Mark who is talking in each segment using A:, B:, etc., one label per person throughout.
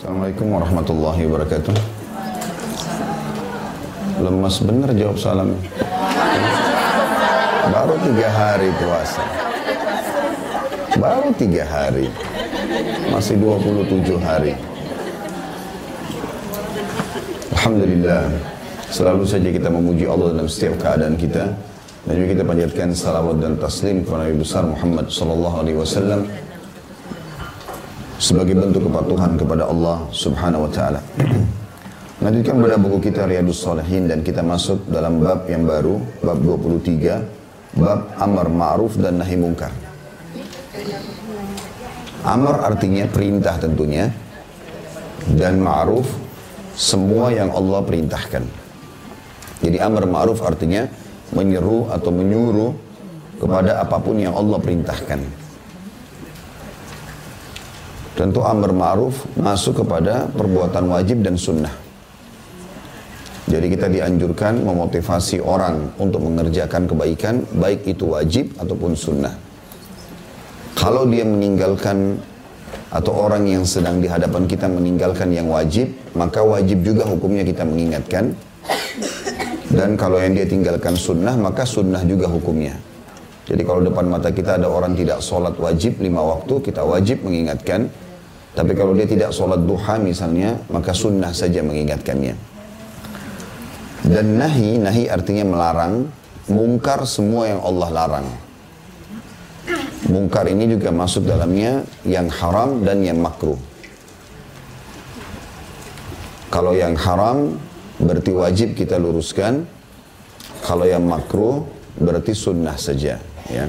A: Assalamualaikum warahmatullahi wabarakatuh. Lemas bener jawab salam. Baru tiga hari puasa. Baru tiga hari. Masih 27 hari. Alhamdulillah. Selalu saja kita memuji Allah dalam setiap keadaan kita. Dan juga kita panjatkan salawat dan taslim kepada Nabi besar Muhammad sallallahu alaihi wasallam sebagai bentuk kepatuhan kepada Allah Subhanahu wa taala. Lanjutkan pada buku kita Riyadus Salihin dan kita masuk dalam bab yang baru, bab 23, bab amar ma'ruf dan nahi mungkar. Amar artinya perintah tentunya dan ma'ruf semua yang Allah perintahkan. Jadi amar ma'ruf artinya menyeru atau menyuruh kepada apa pun yang Allah perintahkan. Tentu amar ma'ruf masuk kepada perbuatan wajib dan sunnah. Jadi kita dianjurkan memotivasi orang untuk mengerjakan kebaikan, baik itu wajib ataupun sunnah. Kalau dia meninggalkan atau orang yang sedang di hadapan kita meninggalkan yang wajib, maka wajib juga hukumnya kita mengingatkan. Dan kalau yang dia tinggalkan sunnah, maka sunnah juga hukumnya. Jadi kalau depan mata kita ada orang tidak sholat wajib lima waktu, kita wajib mengingatkan. Tapi kalau dia tidak sholat duha misalnya, maka sunnah saja mengingatkannya. Dan nahi, nahi artinya melarang, mungkar semua yang Allah larang. Mungkar ini juga masuk dalamnya yang haram dan yang makruh. Kalau yang haram berarti wajib kita luruskan. Kalau yang makruh berarti sunnah saja. Ya.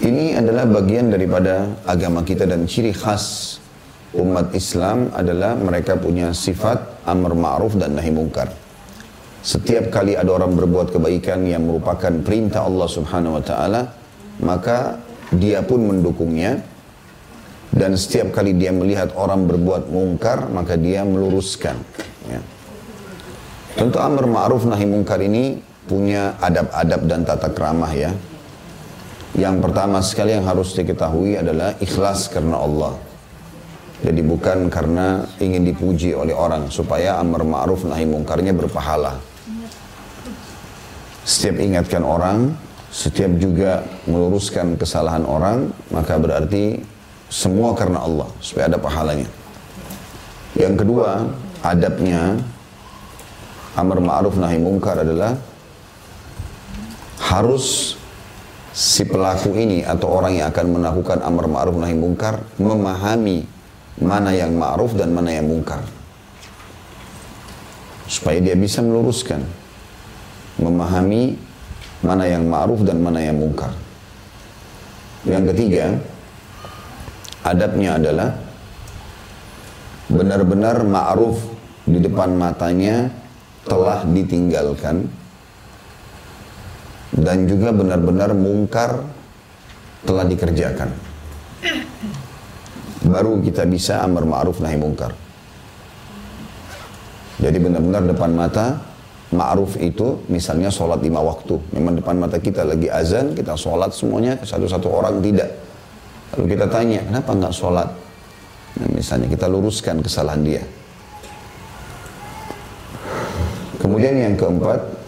A: Ini adalah bagian daripada agama kita dan ciri khas umat Islam adalah mereka punya sifat amr ma'ruf dan nahi mungkar. Setiap kali ada orang berbuat kebaikan yang merupakan perintah Allah Subhanahu wa taala, maka dia pun mendukungnya dan setiap kali dia melihat orang berbuat mungkar, maka dia meluruskan. Ya. Tentu amr ma'ruf nahi mungkar ini punya adab-adab dan tata keramah ya. Yang pertama sekali yang harus diketahui adalah ikhlas karena Allah. Jadi bukan karena ingin dipuji oleh orang supaya amar ma'ruf nahi mungkarnya berpahala. Setiap ingatkan orang, setiap juga meluruskan kesalahan orang, maka berarti semua karena Allah supaya ada pahalanya. Yang kedua, adabnya amar ma'ruf nahi mungkar adalah harus si pelaku ini atau orang yang akan melakukan amar ma'ruf nahi mungkar memahami mana yang ma'ruf dan mana yang mungkar. Supaya dia bisa meluruskan. Memahami mana yang ma'ruf dan mana yang mungkar. Yang ketiga, adabnya adalah benar-benar ma'ruf di depan matanya telah ditinggalkan dan juga benar-benar mungkar telah dikerjakan. Baru kita bisa amar ma'ruf nahi mungkar. Jadi benar-benar depan mata ma'ruf itu misalnya sholat lima waktu. Memang depan mata kita lagi azan, kita sholat semuanya, satu-satu orang tidak. Lalu kita tanya, kenapa nggak sholat? Nah, misalnya kita luruskan kesalahan dia. Kemudian yang keempat,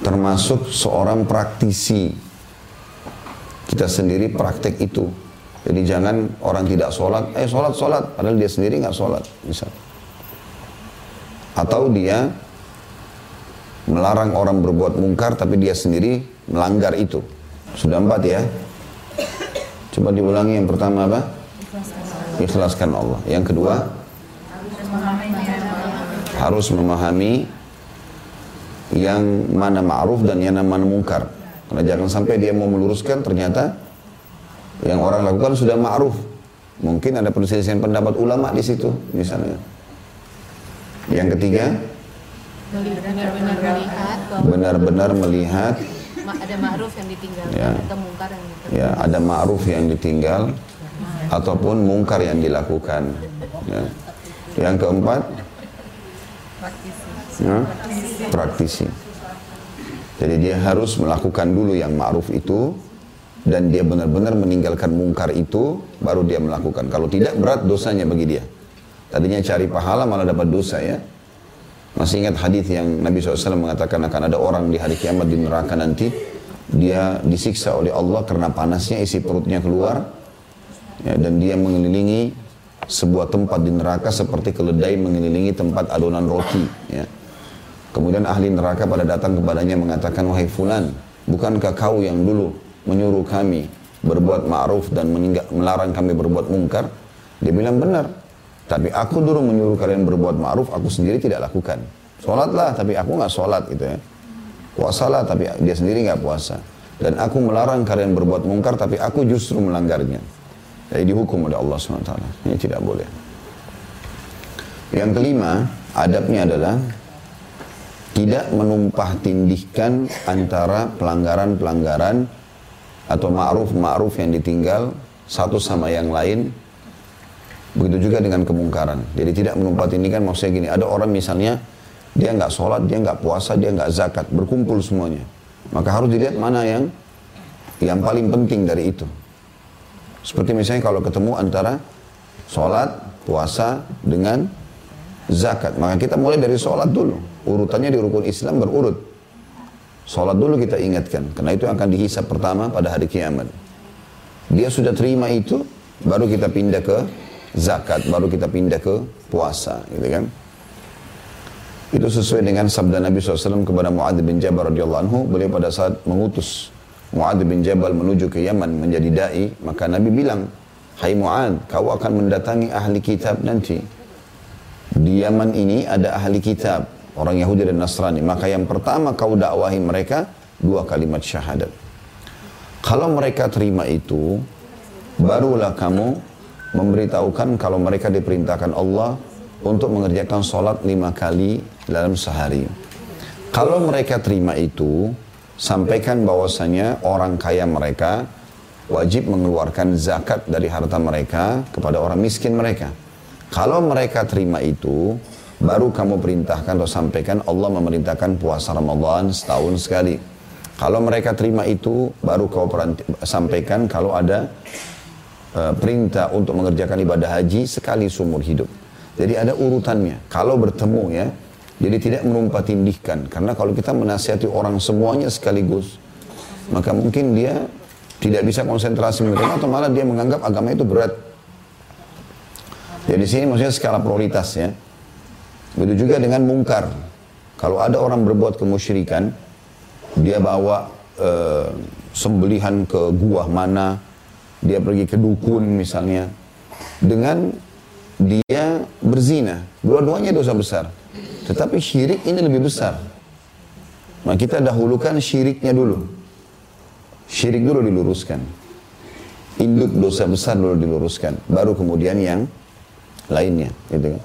A: termasuk seorang praktisi. Kita sendiri praktek itu. Jadi jangan orang tidak sholat, eh sholat, sholat. Padahal dia sendiri nggak sholat. Misal. Atau dia melarang orang berbuat mungkar tapi dia sendiri melanggar itu. Sudah empat ya. Coba diulangi yang pertama apa? Ikhlaskan Allah. Yang kedua, harus memahami yang mana ma'ruf dan yang mana mungkar. Karena jangan sampai dia mau meluruskan ternyata yang orang lakukan sudah ma'ruf. Mungkin ada perselisihan pendapat ulama di situ misalnya. Yang ketiga,
B: benar-benar melihat
A: benar-benar
B: ada ma'ruf yang ditinggalkan
A: Ya.
B: atau mungkar yang ditinggalkan.
A: ya ada ma'ruf yang ditinggal ataupun mungkar yang dilakukan. Ya. Yang keempat, ya, praktisi. Jadi dia harus melakukan dulu yang ma'ruf itu, dan dia benar-benar meninggalkan mungkar itu, baru dia melakukan. Kalau tidak berat dosanya bagi dia. Tadinya cari pahala malah dapat dosa ya. Masih ingat hadis yang Nabi SAW mengatakan akan ada orang di hari kiamat di neraka nanti dia disiksa oleh Allah karena panasnya isi perutnya keluar ya, dan dia mengelilingi sebuah tempat di neraka seperti keledai mengelilingi tempat adonan roti ya. Kemudian ahli neraka pada datang kepadanya mengatakan, wahai fulan, bukankah kau yang dulu menyuruh kami berbuat ma'ruf dan melarang kami berbuat mungkar? Dia bilang benar. Tapi aku dulu menyuruh kalian berbuat ma'ruf, aku sendiri tidak lakukan. Sholatlah, tapi aku nggak sholat gitu ya. Puasalah, tapi dia sendiri nggak puasa. Dan aku melarang kalian berbuat mungkar, tapi aku justru melanggarnya. Jadi dihukum oleh Allah SWT. Ini tidak boleh. Yang kelima, adabnya adalah tidak menumpah tindihkan antara pelanggaran-pelanggaran atau ma'ruf-ma'ruf yang ditinggal satu sama yang lain begitu juga dengan kemungkaran. Jadi tidak menumpah tindihkan maksudnya gini ada orang misalnya dia nggak sholat dia nggak puasa dia nggak zakat berkumpul semuanya. Maka harus dilihat mana yang yang paling penting dari itu. Seperti misalnya kalau ketemu antara sholat puasa dengan zakat. Maka kita mulai dari sholat dulu Urutannya di rukun Islam berurut. Sholat dulu kita ingatkan, karena itu akan dihisap pertama pada hari kiamat. Dia sudah terima itu, baru kita pindah ke zakat, baru kita pindah ke puasa, gitu kan? Itu sesuai dengan sabda Nabi SAW kepada Mu'adz bin Jabal radhiyallahu anhu, beliau pada saat mengutus Mu'adz bin Jabal menuju ke Yaman menjadi dai, maka Nabi bilang, "Hai Mu'adz, kau akan mendatangi ahli kitab nanti." Di Yaman ini ada ahli kitab, orang Yahudi dan Nasrani. Maka yang pertama kau dakwahi mereka dua kalimat syahadat. Kalau mereka terima itu, barulah kamu memberitahukan kalau mereka diperintahkan Allah untuk mengerjakan sholat lima kali dalam sehari. Kalau mereka terima itu, sampaikan bahwasanya orang kaya mereka wajib mengeluarkan zakat dari harta mereka kepada orang miskin mereka. Kalau mereka terima itu, baru kamu perintahkan atau sampaikan Allah memerintahkan puasa Ramadan setahun sekali. Kalau mereka terima itu, baru kau sampaikan kalau ada uh, perintah untuk mengerjakan ibadah haji sekali seumur hidup. Jadi ada urutannya. Kalau bertemu ya, jadi tidak menumpah tindihkan. Karena kalau kita menasihati orang semuanya sekaligus, maka mungkin dia tidak bisa konsentrasi menerima atau malah dia menganggap agama itu berat. Jadi sini maksudnya skala prioritas ya. Begitu juga dengan mungkar. Kalau ada orang berbuat kemusyrikan, dia bawa e, sembelihan ke gua mana, dia pergi ke dukun misalnya, dengan dia berzina. Dua-duanya dosa besar. Tetapi syirik ini lebih besar. Nah kita dahulukan syiriknya dulu. Syirik dulu diluruskan. Induk dosa besar dulu diluruskan. Baru kemudian yang lainnya. Gitu kan.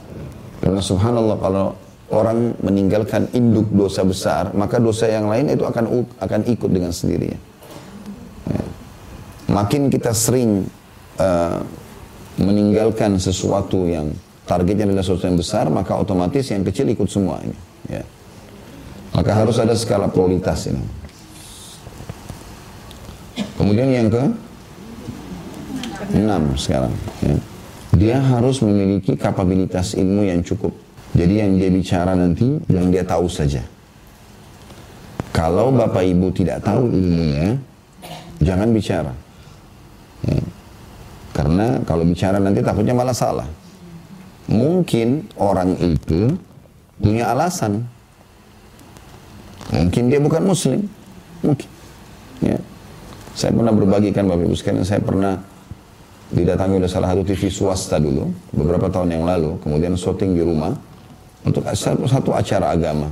A: Karena subhanallah kalau orang meninggalkan induk dosa besar, maka dosa yang lain itu akan akan ikut dengan sendirinya. Ya. Makin kita sering uh, meninggalkan sesuatu yang targetnya adalah sesuatu yang besar, maka otomatis yang kecil ikut semua ini. Ya. Maka harus ada skala prioritas ini. Kemudian yang ke enam sekarang. Ya dia harus memiliki kapabilitas ilmu yang cukup. Jadi yang dia bicara nanti, yang dia tahu saja. Kalau bapak ibu tidak tahu ilmunya, jangan bicara. Ya. Karena kalau bicara nanti takutnya malah salah. Mungkin orang itu punya alasan. Mungkin dia bukan muslim. Mungkin. Ya. Saya pernah berbagikan Bapak Ibu sekalian, saya pernah didatangi oleh salah satu TV swasta dulu, beberapa tahun yang lalu, kemudian syuting di rumah untuk satu, acara agama.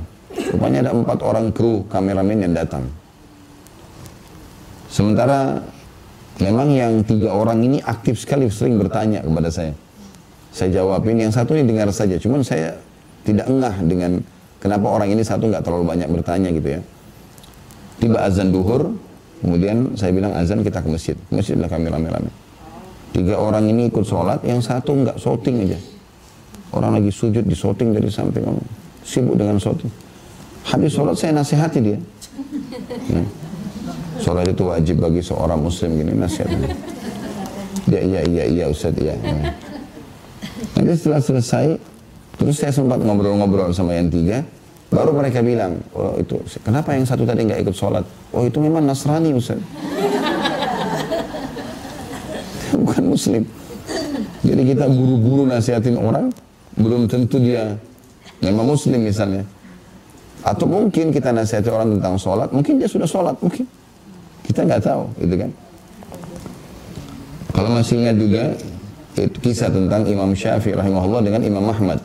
A: Rupanya ada empat orang kru kameramen yang datang. Sementara memang yang tiga orang ini aktif sekali sering bertanya kepada saya. Saya jawabin yang satu ini dengar saja, cuman saya tidak engah dengan kenapa orang ini satu nggak terlalu banyak bertanya gitu ya. Tiba azan duhur, kemudian saya bilang azan kita ke masjid. Ke masjid lah kami rame-rame. Tiga orang ini ikut sholat, yang satu nggak shooting aja. Orang lagi sujud di shooting dari samping, sibuk dengan shooting. Habis sholat saya nasihati dia. Ya. Sholat itu wajib bagi seorang muslim gini nasihatnya. Dia iya iya iya Ustaz iya. iya. Nanti setelah selesai, terus saya sempat ngobrol-ngobrol sama yang tiga, baru mereka bilang, oh itu kenapa yang satu tadi nggak ikut sholat? Oh itu memang Nasrani Ustaz. Bukan Muslim. Jadi kita buru-buru nasihatin orang, belum tentu dia memang Muslim misalnya. Atau mungkin kita nasihati orang tentang sholat, mungkin dia sudah sholat, mungkin. Kita nggak tahu, gitu kan. Kalau masih ingat juga, itu kisah tentang Imam Syafi'i rahimahullah dengan Imam Ahmad.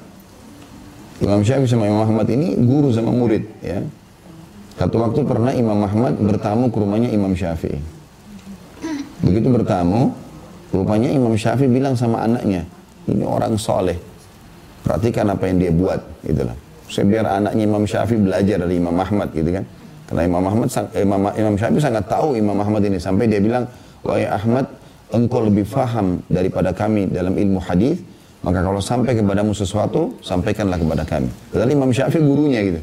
A: Imam Syafi'i sama Imam Ahmad ini guru sama murid, ya. Satu waktu pernah Imam Ahmad bertamu ke rumahnya Imam Syafi'i. Begitu bertamu, rupanya Imam Syafi'i bilang sama anaknya, ini orang soleh, perhatikan apa yang dia buat, itulah. Saya biar anaknya Imam Syafi'i belajar dari Imam Ahmad gitu kan. Karena Imam Ahmad, Imam, Imam Syafi'i sangat tahu Imam Ahmad ini. Sampai dia bilang, wahai Ahmad, engkau lebih faham daripada kami dalam ilmu hadis. Maka kalau sampai kepadamu sesuatu, sampaikanlah kepada kami. Padahal Imam Syafi'i gurunya gitu.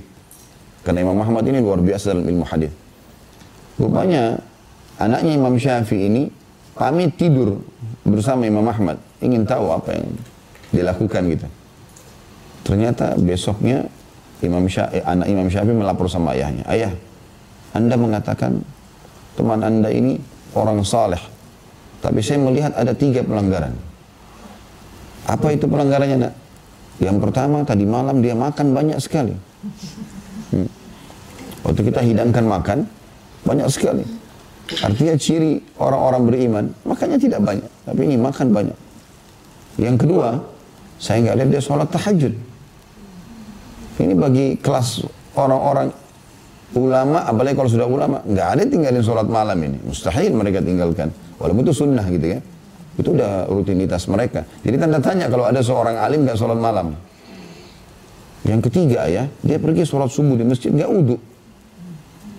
A: Karena Imam Ahmad ini luar biasa dalam ilmu hadis. Rupanya anaknya Imam Syafi'i ini pamit tidur bersama Imam Ahmad. Ingin tahu apa yang dilakukan gitu. Ternyata besoknya Imam Syafi'i, anak Imam Syafi'i melapor sama ayahnya. Ayah, Anda mengatakan teman Anda ini orang saleh. Tapi saya melihat ada tiga pelanggaran. Apa itu pelanggarannya nak? Yang pertama tadi malam dia makan banyak sekali. Hmm. Waktu kita hidangkan makan, banyak sekali. Artinya ciri orang-orang beriman, makannya tidak banyak. Tapi ini makan banyak. Yang kedua, saya nggak lihat dia sholat tahajud. Ini bagi kelas orang-orang ulama, apalagi kalau sudah ulama, nggak ada tinggalin sholat malam ini. Mustahil mereka tinggalkan. Walaupun itu sunnah gitu ya. Itu udah rutinitas mereka. Jadi tanda tanya kalau ada seorang alim nggak sholat malam. Yang ketiga ya, dia pergi sholat subuh di masjid nggak uduk.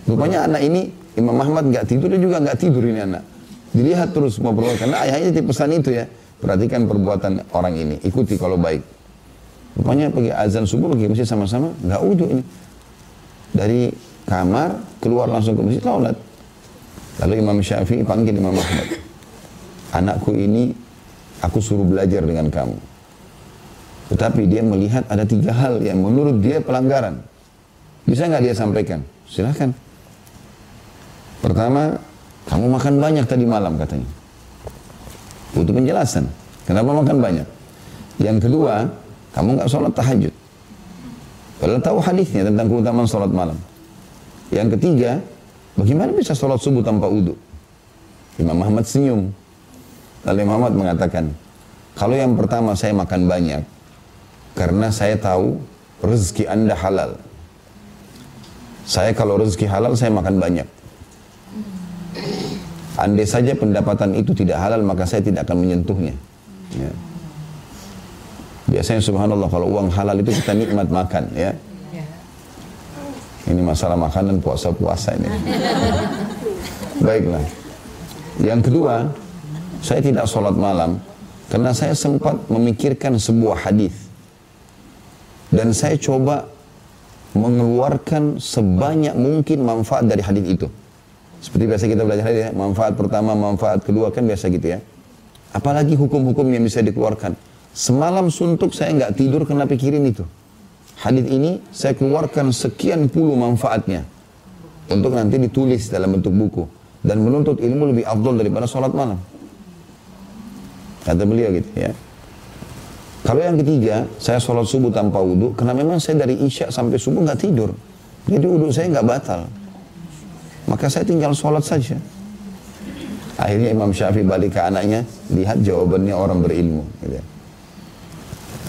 A: Rupanya anak ini Imam Ahmad nggak tidur, dia juga nggak tidur ini anak. Dilihat terus ngobrol karena ayahnya di pesan itu ya. Perhatikan perbuatan orang ini, ikuti kalau baik. Rupanya pergi azan subuh pergi masjid sama-sama, nggak uduk ini. Dari kamar keluar langsung ke masjid sholat. Lalu Imam Syafi'i panggil Imam Ahmad. Anakku ini aku suruh belajar dengan kamu. Tetapi dia melihat ada tiga hal yang menurut dia pelanggaran. Bisa nggak dia sampaikan? Silahkan. Pertama, kamu makan banyak tadi malam katanya. Butuh penjelasan. Kenapa makan banyak? Yang kedua, kamu nggak sholat tahajud. Padahal tahu hadisnya tentang keutamaan sholat malam. Yang ketiga, bagaimana bisa sholat subuh tanpa udhu? Imam Muhammad senyum. Lalu Imam Muhammad mengatakan, kalau yang pertama saya makan banyak, karena saya tahu rezeki anda halal. Saya kalau rezeki halal, saya makan banyak. Andai saja pendapatan itu tidak halal, maka saya tidak akan menyentuhnya. Ya. Biasanya subhanallah kalau uang halal itu kita nikmat makan ya. Ini masalah makanan puasa-puasa ini. Baiklah. Yang kedua, saya tidak sholat malam karena saya sempat memikirkan sebuah hadis dan saya coba mengeluarkan sebanyak mungkin manfaat dari hadis itu. Seperti biasa kita belajar hadis ya, manfaat pertama, manfaat kedua kan biasa gitu ya. Apalagi hukum-hukum yang bisa dikeluarkan. Semalam suntuk saya nggak tidur karena pikirin itu. Hadis ini saya keluarkan sekian puluh manfaatnya untuk nanti ditulis dalam bentuk buku dan menuntut ilmu lebih afdol daripada sholat malam. Kata beliau gitu ya. Kalau yang ketiga, saya sholat subuh tanpa wudhu, karena memang saya dari isya sampai subuh nggak tidur. Jadi wudhu saya nggak batal. Maka saya tinggal sholat saja. Akhirnya Imam Syafi'i balik ke anaknya, lihat jawabannya orang berilmu. Gitu.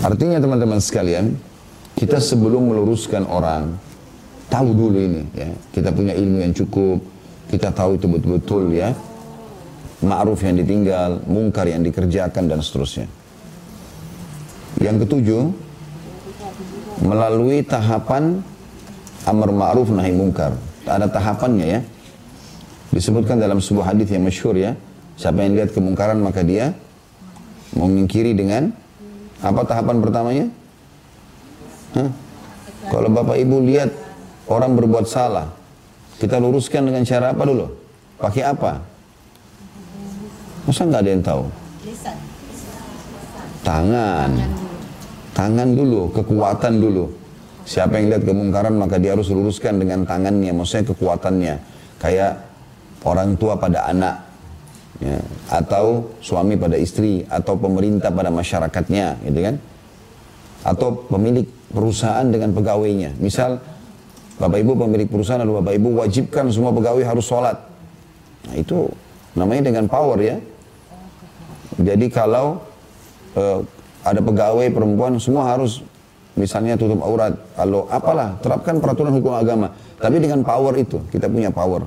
A: Artinya teman-teman sekalian, kita sebelum meluruskan orang, tahu dulu ini ya. Kita punya ilmu yang cukup, kita tahu itu betul-betul ya. Ma'ruf yang ditinggal, mungkar yang dikerjakan dan seterusnya. Yang ketujuh, melalui tahapan amar ma'ruf nahi mungkar. Ada tahapannya ya. Disebutkan dalam sebuah hadis yang masyhur ya. Siapa yang lihat kemungkaran maka dia mengingkiri dengan apa tahapan pertamanya? Hah? Kalau Bapak Ibu lihat orang berbuat salah, kita luruskan dengan cara apa dulu? Pakai apa? Masa nggak ada yang tahu? Tangan. Tangan dulu, kekuatan dulu. Siapa yang lihat kemungkaran maka dia harus luruskan dengan tangannya, maksudnya kekuatannya. Kayak orang tua pada anak, ya, atau suami pada istri, atau pemerintah pada masyarakatnya, gitu kan? Atau pemilik perusahaan dengan pegawainya. Misal, Bapak Ibu pemilik perusahaan lalu Bapak Ibu wajibkan semua pegawai harus sholat. Nah itu namanya dengan power ya. Jadi kalau uh, ada pegawai perempuan semua harus misalnya tutup aurat, kalau apalah, terapkan peraturan hukum agama. Tapi dengan power itu, kita punya power.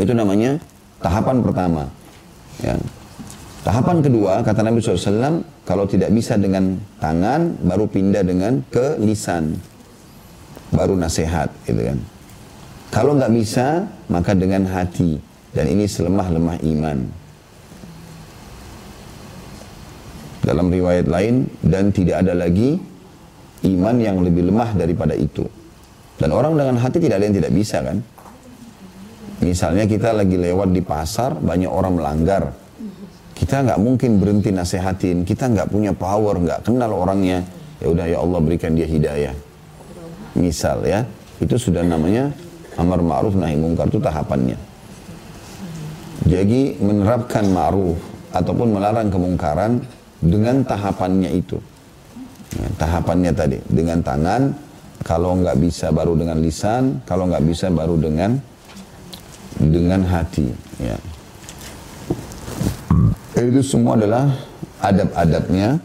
A: Itu namanya tahapan pertama. Ya. Tahapan kedua, kata Nabi SAW, kalau tidak bisa dengan tangan, baru pindah dengan ke lisan. Baru nasihat, gitu kan. Kalau nggak bisa, maka dengan hati. Dan ini selemah-lemah iman. Dalam riwayat lain, dan tidak ada lagi iman yang lebih lemah daripada itu. Dan orang dengan hati tidak ada yang tidak bisa kan. Misalnya kita lagi lewat di pasar, banyak orang melanggar. Kita nggak mungkin berhenti nasehatin, kita nggak punya power, nggak kenal orangnya. Ya udah ya Allah berikan dia hidayah. Misal ya, itu sudah namanya amar ma'ruf nahi mungkar itu tahapannya. Jadi menerapkan ma'ruf ataupun melarang kemungkaran dengan tahapannya itu. Ya, tahapannya tadi dengan tangan, kalau nggak bisa baru dengan lisan, kalau nggak bisa baru dengan dengan hati. Ya. Itu semua adalah adab-adabnya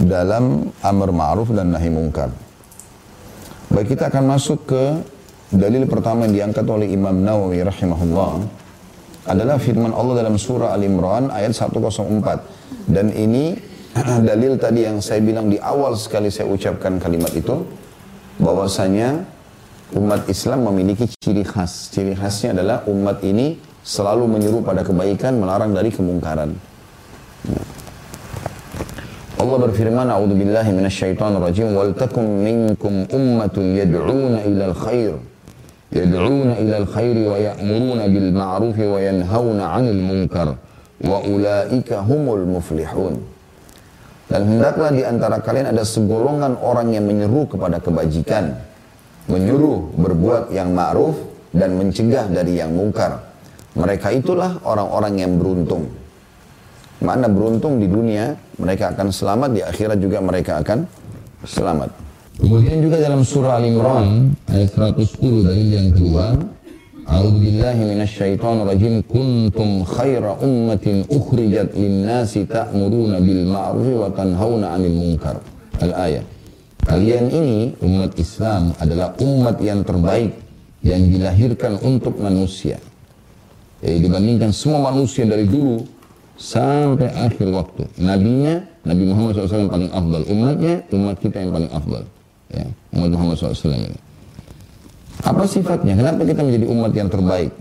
A: dalam amar ma'ruf dan nahi mungkar. Baik kita akan masuk ke dalil pertama yang diangkat oleh Imam Nawawi rahimahullah adalah firman Allah dalam surah Al-Imran ayat 104 dan ini dalil tadi yang saya bilang di awal sekali saya ucapkan kalimat itu bahwasanya umat Islam memiliki ciri khas. Ciri khasnya adalah umat ini selalu menyuruh pada kebaikan, melarang dari kemungkaran. Allah berfirman, "A'udzu billahi minasyaitonir rajim, wal takum minkum ummatun yad'una ilal khair." Yad'una ilal khairi wa ya'muruna bil ma'ruf wa yanhauna 'anil munkar wa ulaika humul muflihun. Dan hendaklah di antara kalian ada segolongan orang yang menyeru kepada kebajikan, menyuruh berbuat yang ma'ruf dan mencegah dari yang mungkar. Mereka itulah orang-orang yang beruntung. Mana beruntung di dunia, mereka akan selamat, di akhirat juga mereka akan selamat.
C: Kemudian juga dalam surah Al-Imran ayat 110 dari yang kedua, أعوذ بالله من الشيطان الرجيم كنتم خير أمة أخرجت للناس تأمرون بالمعروف وتنهون عن المنكر الآية. Kalian ini umat Islam adalah umat yang terbaik yang dilahirkan untuk manusia. Jadi dibandingkan semua manusia dari dulu sampai akhir waktu. Nabinya, Nabi Muhammad SAW yang paling afdal. Umatnya, umat kita yang paling afdal. Ya, umat Muhammad SAW ini. Apa sifatnya? Kenapa kita menjadi umat yang terbaik?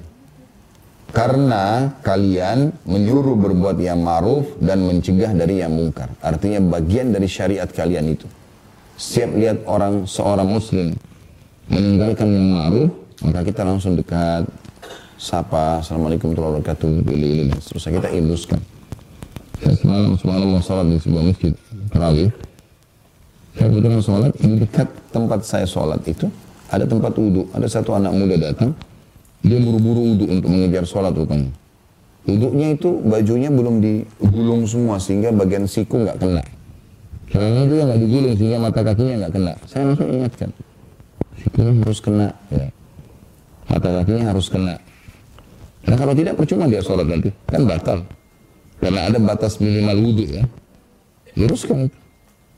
C: Karena kalian menyuruh berbuat yang ma'ruf dan mencegah dari yang mungkar. Artinya bagian dari syariat kalian itu. Setiap lihat orang seorang muslim meninggalkan yang ma'ruf, maka kita langsung dekat, sapa, Assalamualaikum warahmatullahi wabarakatuh, pilih ini, terus kita iluskan. Saya semalam, semalam sholat di sebuah masjid, terawih. Saya kebetulan sholat, di dekat tempat saya sholat itu, ada tempat wudhu, ada satu anak muda datang, dia buru-buru wudhu untuk mengejar sholat rupanya. Wudhunya itu bajunya belum digulung semua sehingga bagian siku nggak kena. Caranya juga nggak digulung sehingga mata kakinya nggak kena. Saya langsung ingatkan, sikunya harus kena. Ya. Mata kakinya harus kena. Nah kalau tidak percuma dia sholat nanti, kan batal. Karena ada batas minimal wudhu ya. Luruskan itu.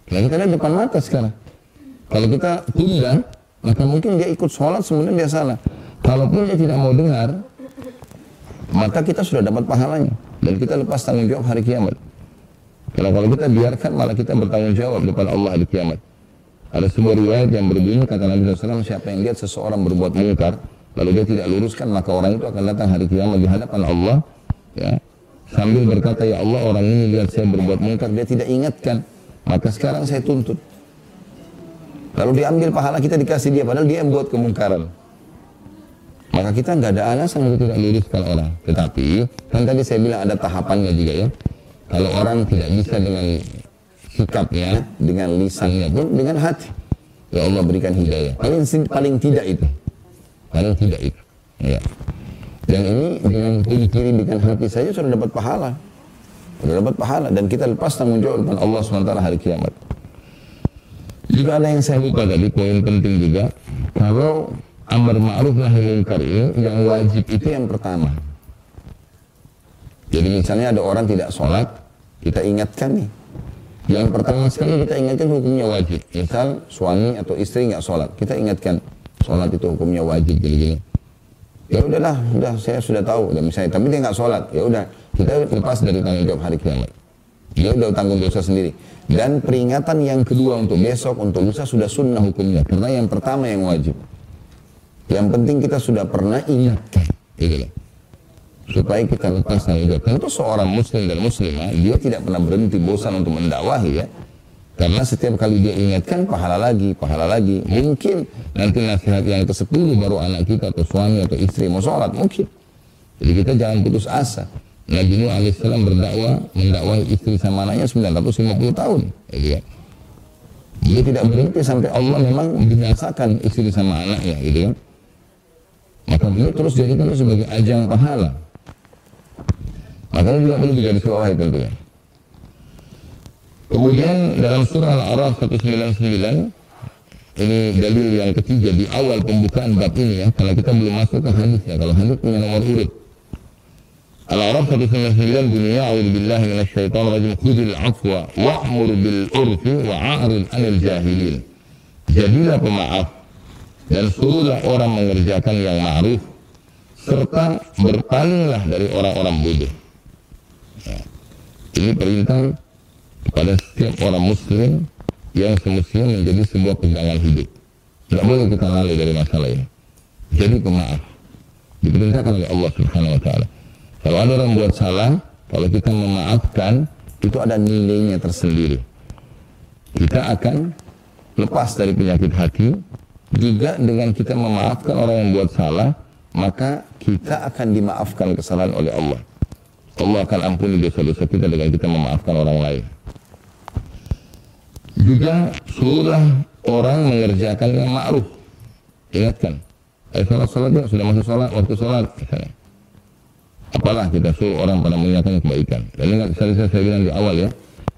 C: Nah kita lihat depan mata sekarang. Kalau kita tunda, maka mungkin dia ikut sholat sebenarnya dia salah. Kalaupun dia tidak mau dengar, maka kita sudah dapat pahalanya dan kita lepas tanggung jawab hari kiamat. Karena kalau kita biarkan malah kita bertanggung jawab depan Allah di kiamat. Ada sebuah riwayat yang berbunyi kata Nabi SAW siapa yang lihat seseorang berbuat mungkar lalu dia tidak luruskan maka orang itu akan datang hari kiamat di hadapan Allah ya sambil berkata ya Allah orang ini lihat saya berbuat mungkar dia tidak ingatkan maka sekarang saya tuntut Lalu diambil pahala kita dikasih dia, padahal dia yang buat kemungkaran.
A: Maka kita nggak ada alasan untuk tidak luruskan orang. Tetapi kan tadi saya bilang ada tahapannya juga ya. Kalau orang tidak bisa dengan sikapnya, dengan lisannya pun dengan hati. Ya Allah berikan hidayah. Paling paling tidak itu. Paling tidak itu. Ya. Dan ini dengan kiri dengan hati saja sudah dapat pahala. Sudah dapat pahala dan kita lepas tanggung jawab depan Allah SWT hari kiamat. Juga ada yang saya lupa tadi, poin penting juga. Kalau amar ma'ruf nahi munkar ini yang wajib itu yang pertama. Jadi misalnya ada orang tidak sholat, kita ingatkan nih. Yang pertama sekali kita ingatkan hukumnya wajib. Misal suami atau istri nggak sholat, kita ingatkan sholat itu hukumnya wajib gini-gini ya udahlah udah saya sudah tahu dan misalnya tapi dia nggak sholat ya udah kita lepas dari tanggung jawab hari kiamat dia udah tanggung dosa sendiri. Dan peringatan yang kedua untuk besok untuk lusa sudah sunnah hukumnya. Karena yang pertama yang wajib. Yang penting kita sudah pernah ingatkan gitu supaya kita lepas tanggung jawab tentu seorang muslim dan muslimah dia tidak pernah berhenti bosan untuk mendakwahi ya. Karena setiap kali dia ingatkan pahala lagi, pahala lagi. Mungkin nanti nasihat yang ke-10 baru anak kita atau suami atau istri mau sholat, mungkin. Jadi kita jangan putus asa. Nabi Nuh alaihissalam berdakwah, mendakwahi istri sama anaknya 950 tahun. Gitu kan. Dia tidak berhenti sampai Allah memang binasakan istri sama anaknya, gitu kan. Maka beliau terus jadikan itu sebagai ajang pahala. Makanya juga perlu digarisbawahi tentunya. Kemudian dalam surah Al-A'raf 199 ini dalil yang ketiga di awal pembukaan bab ini ya kalau kita belum masuk ke hadis ya kalau hadis punya nomor urut Al-A'raf 199 bunyinya billahi minasyaitonir rajim khudil afwa wa'mur bil urfi wa'arid 'anil jahilin jadilah pemaaf dan suruhlah orang mengerjakan yang ma'ruf serta berpalinglah dari orang-orang bodoh ya. ini perintah kepada setiap orang muslim yang semestinya menjadi sebuah pegangan hidup. Tidak boleh kita lalai dari masalah ini. Jadi pemaaf. Diperintahkan oleh Allah Subhanahu wa taala. Kalau ada orang buat salah, kalau kita memaafkan, itu ada nilainya tersendiri. Kita akan lepas dari penyakit hati, juga dengan kita memaafkan orang yang buat salah, maka kita akan dimaafkan kesalahan oleh Allah. Allah akan ampuni dosa-dosa kita dengan kita memaafkan orang lain. Juga suruhlah orang mengerjakan yang ma'ruf. Ingatkan. Sholat, sholat ya, sudah masuk sholat, waktu sholat. Misalnya. Apalah kita suruh orang pada mengerjakan kebaikan. Dan ini saya, saya, saya bilang di awal ya.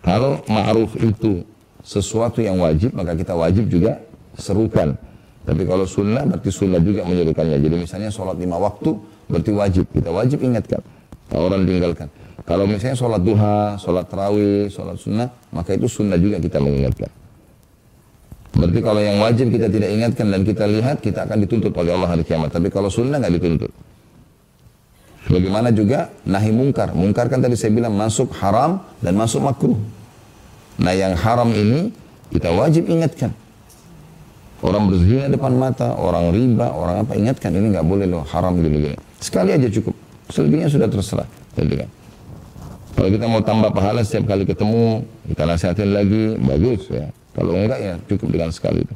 A: Kalau ma'ruf itu sesuatu yang wajib, maka kita wajib juga serukan. Tapi kalau sunnah, berarti sunnah juga menyerukannya. Jadi misalnya sholat lima waktu, berarti wajib. Kita wajib ingatkan. Kalau orang tinggalkan. Kalau misalnya sholat duha, sholat terawih, sholat sunnah, maka itu sunnah juga kita mengingatkan. Berarti kalau yang wajib kita tidak ingatkan dan kita lihat, kita akan dituntut oleh Allah hari kiamat. Tapi kalau sunnah nggak dituntut. Bagaimana juga nahi mungkar. Mungkar kan tadi saya bilang masuk haram dan masuk makruh. Nah yang haram ini kita wajib ingatkan. Orang berzina depan mata, orang riba, orang apa ingatkan ini nggak boleh loh haram gini-gini. Sekali aja cukup. Selebihnya sudah terserah. Gitu kan. Kalau kita mau tambah pahala setiap kali ketemu, kita nasihatin lagi, bagus ya. Kalau enggak ya cukup dengan sekali itu.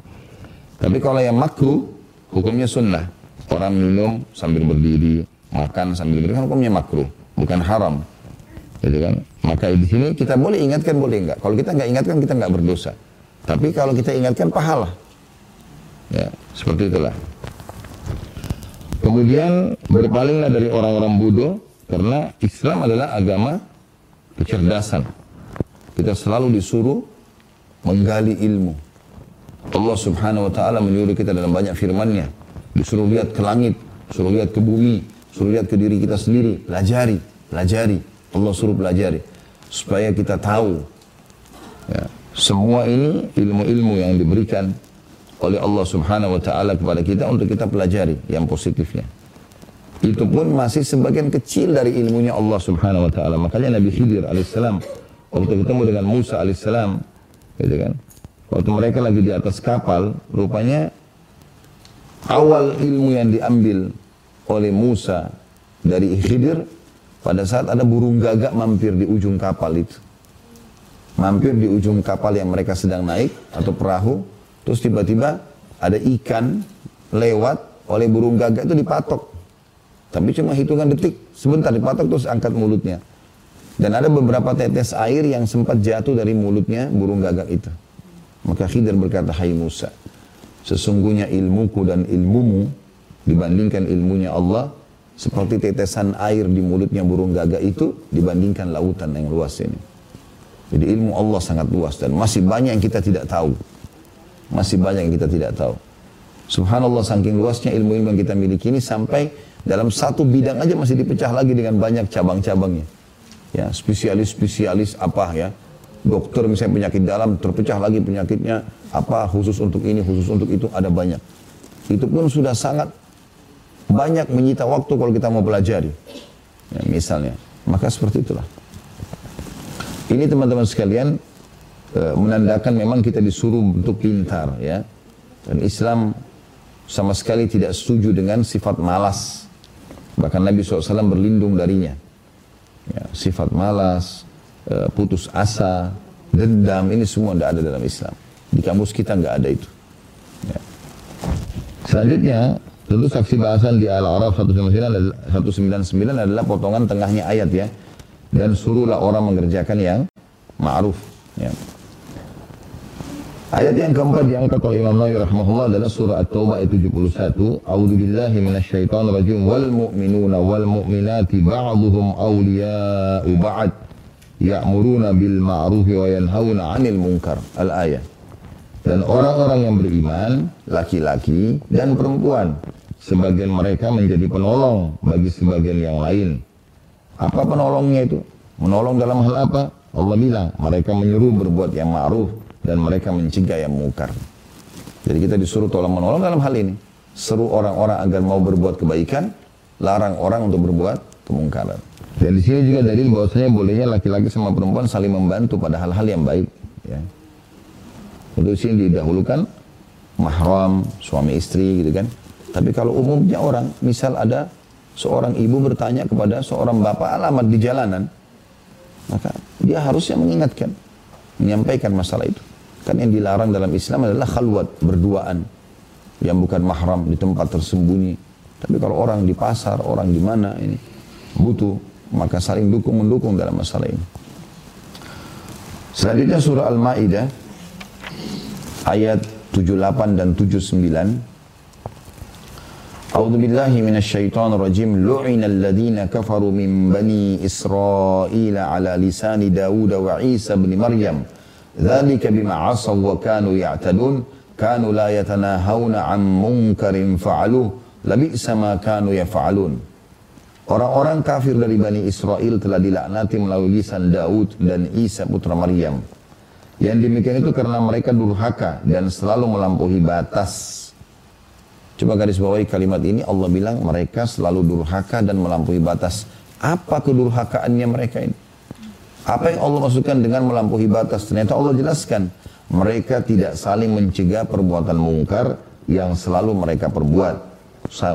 A: Tapi kalau yang makruh, hukumnya sunnah. Orang minum sambil berdiri, makan sambil berdiri, kan hukumnya makruh, bukan haram. Gitu kan? Maka di sini kita boleh ingatkan, boleh enggak. Kalau kita enggak ingatkan, kita enggak berdosa. Tapi kalau kita ingatkan, pahala. Ya, seperti itulah. Kemudian berpalinglah dari orang-orang bodoh karena Islam adalah agama kecerdasan. Kita selalu disuruh menggali ilmu. Allah subhanahu wa ta'ala menyuruh kita dalam banyak firmannya. Disuruh lihat ke langit, suruh lihat ke bumi, suruh lihat ke diri kita sendiri. Pelajari, pelajari. Allah suruh pelajari. Supaya kita tahu. Ya, semua ini ilmu-ilmu yang diberikan oleh Allah subhanahu wa ta'ala kepada kita untuk kita pelajari yang positifnya itu pun masih sebagian kecil dari ilmunya Allah Subhanahu wa taala. Makanya Nabi Khidir alaihissalam waktu ketemu dengan Musa alaihissalam gitu kan. Waktu mereka lagi di atas kapal, rupanya awal ilmu yang diambil oleh Musa dari Khidir pada saat ada burung gagak mampir di ujung kapal itu. Mampir di ujung kapal yang mereka sedang naik atau perahu, terus tiba-tiba ada ikan lewat oleh burung gagak itu dipatok Tapi cuma hitungan detik, sebentar dipatok terus angkat mulutnya. Dan ada beberapa tetes air yang sempat jatuh dari mulutnya burung gagak itu. Maka Khidir berkata, Hai Musa, sesungguhnya ilmuku dan ilmumu dibandingkan ilmunya Allah, seperti tetesan air di mulutnya burung gagak itu dibandingkan lautan yang luas ini. Jadi ilmu Allah sangat luas dan masih banyak yang kita tidak tahu. Masih banyak yang kita tidak tahu. Subhanallah saking luasnya ilmu-ilmu yang kita miliki ini sampai dalam satu bidang aja masih dipecah lagi dengan banyak cabang-cabangnya. Ya, spesialis-spesialis apa ya. Dokter misalnya penyakit dalam terpecah lagi penyakitnya apa khusus untuk ini, khusus untuk itu ada banyak. Itu pun sudah sangat banyak menyita waktu kalau kita mau pelajari. Ya, misalnya, maka seperti itulah. Ini teman-teman sekalian e, menandakan memang kita disuruh untuk pintar ya. Dan Islam sama sekali tidak setuju dengan sifat malas. Bahkan Nabi SAW berlindung darinya. Ya, sifat malas, e, putus asa, dendam, ini semua tidak ada dalam Islam. Di kamus kita nggak ada itu. Ya. Selanjutnya, tentu saksi bahasan di Al-Araf 199 adalah potongan tengahnya ayat ya. Dan suruhlah orang mengerjakan yang ma'ruf. Ya. Ayat yang keempat diangkat oleh Imam Nawawi rahimahullah adalah surah At-Taubah ayat 71. A'udzu billahi minasyaitonir rajim wal mu'minuna wal mu'minati ba'dhuhum awliya'u ba'd ya'muruna bil ma'ruf wa yanhauna 'anil munkar. Al-ayat. Dan orang-orang yang beriman, laki-laki dan perempuan, sebagian mereka menjadi penolong bagi sebagian yang lain. Apa penolongnya itu? Menolong dalam hal apa? Allah bilang, mereka menyuruh berbuat yang ma'ruf dan mereka mencegah yang mungkar. Jadi kita disuruh tolong menolong dalam hal ini. Seru orang-orang agar mau berbuat kebaikan, larang orang untuk berbuat kemungkaran. Dan di sini juga dalil bahwasanya bolehnya laki-laki sama perempuan saling membantu pada hal-hal yang baik. Ya. Untuk sini didahulukan mahram, suami istri gitu kan. Tapi kalau umumnya orang, misal ada seorang ibu bertanya kepada seorang bapak alamat di jalanan, maka dia harusnya mengingatkan, menyampaikan masalah itu. Kan yang dilarang dalam Islam adalah khalwat, berduaan. Yang bukan mahram, di tempat tersembunyi. Tapi kalau orang di pasar, orang di mana ini butuh, maka saling dukung-mendukung dalam masalah ini. Selanjutnya surah Al-Ma'idah ayat 78 dan 79 أعوذ بالله من الشيطان الرجيم لعن الذين كفروا من بني إسرائيل على لسان داود وعيسى بن مريم ذلك بما عصوا وكانوا يعتدون كانوا لا يتناهون عن منكر فعلوه لبئس ما كانوا يفعلون Orang-orang kafir dari Bani Israel telah dilaknati melalui lisan Daud dan Isa putra Maryam. Yang demikian itu karena mereka durhaka dan selalu melampaui batas. Coba garis bawahi kalimat ini Allah bilang mereka selalu durhaka dan melampaui batas. Apa kedurhakaannya mereka ini? Apa yang Allah maksudkan dengan melampaui batas? Ternyata Allah jelaskan. Mereka tidak saling mencegah perbuatan mungkar yang selalu mereka perbuat.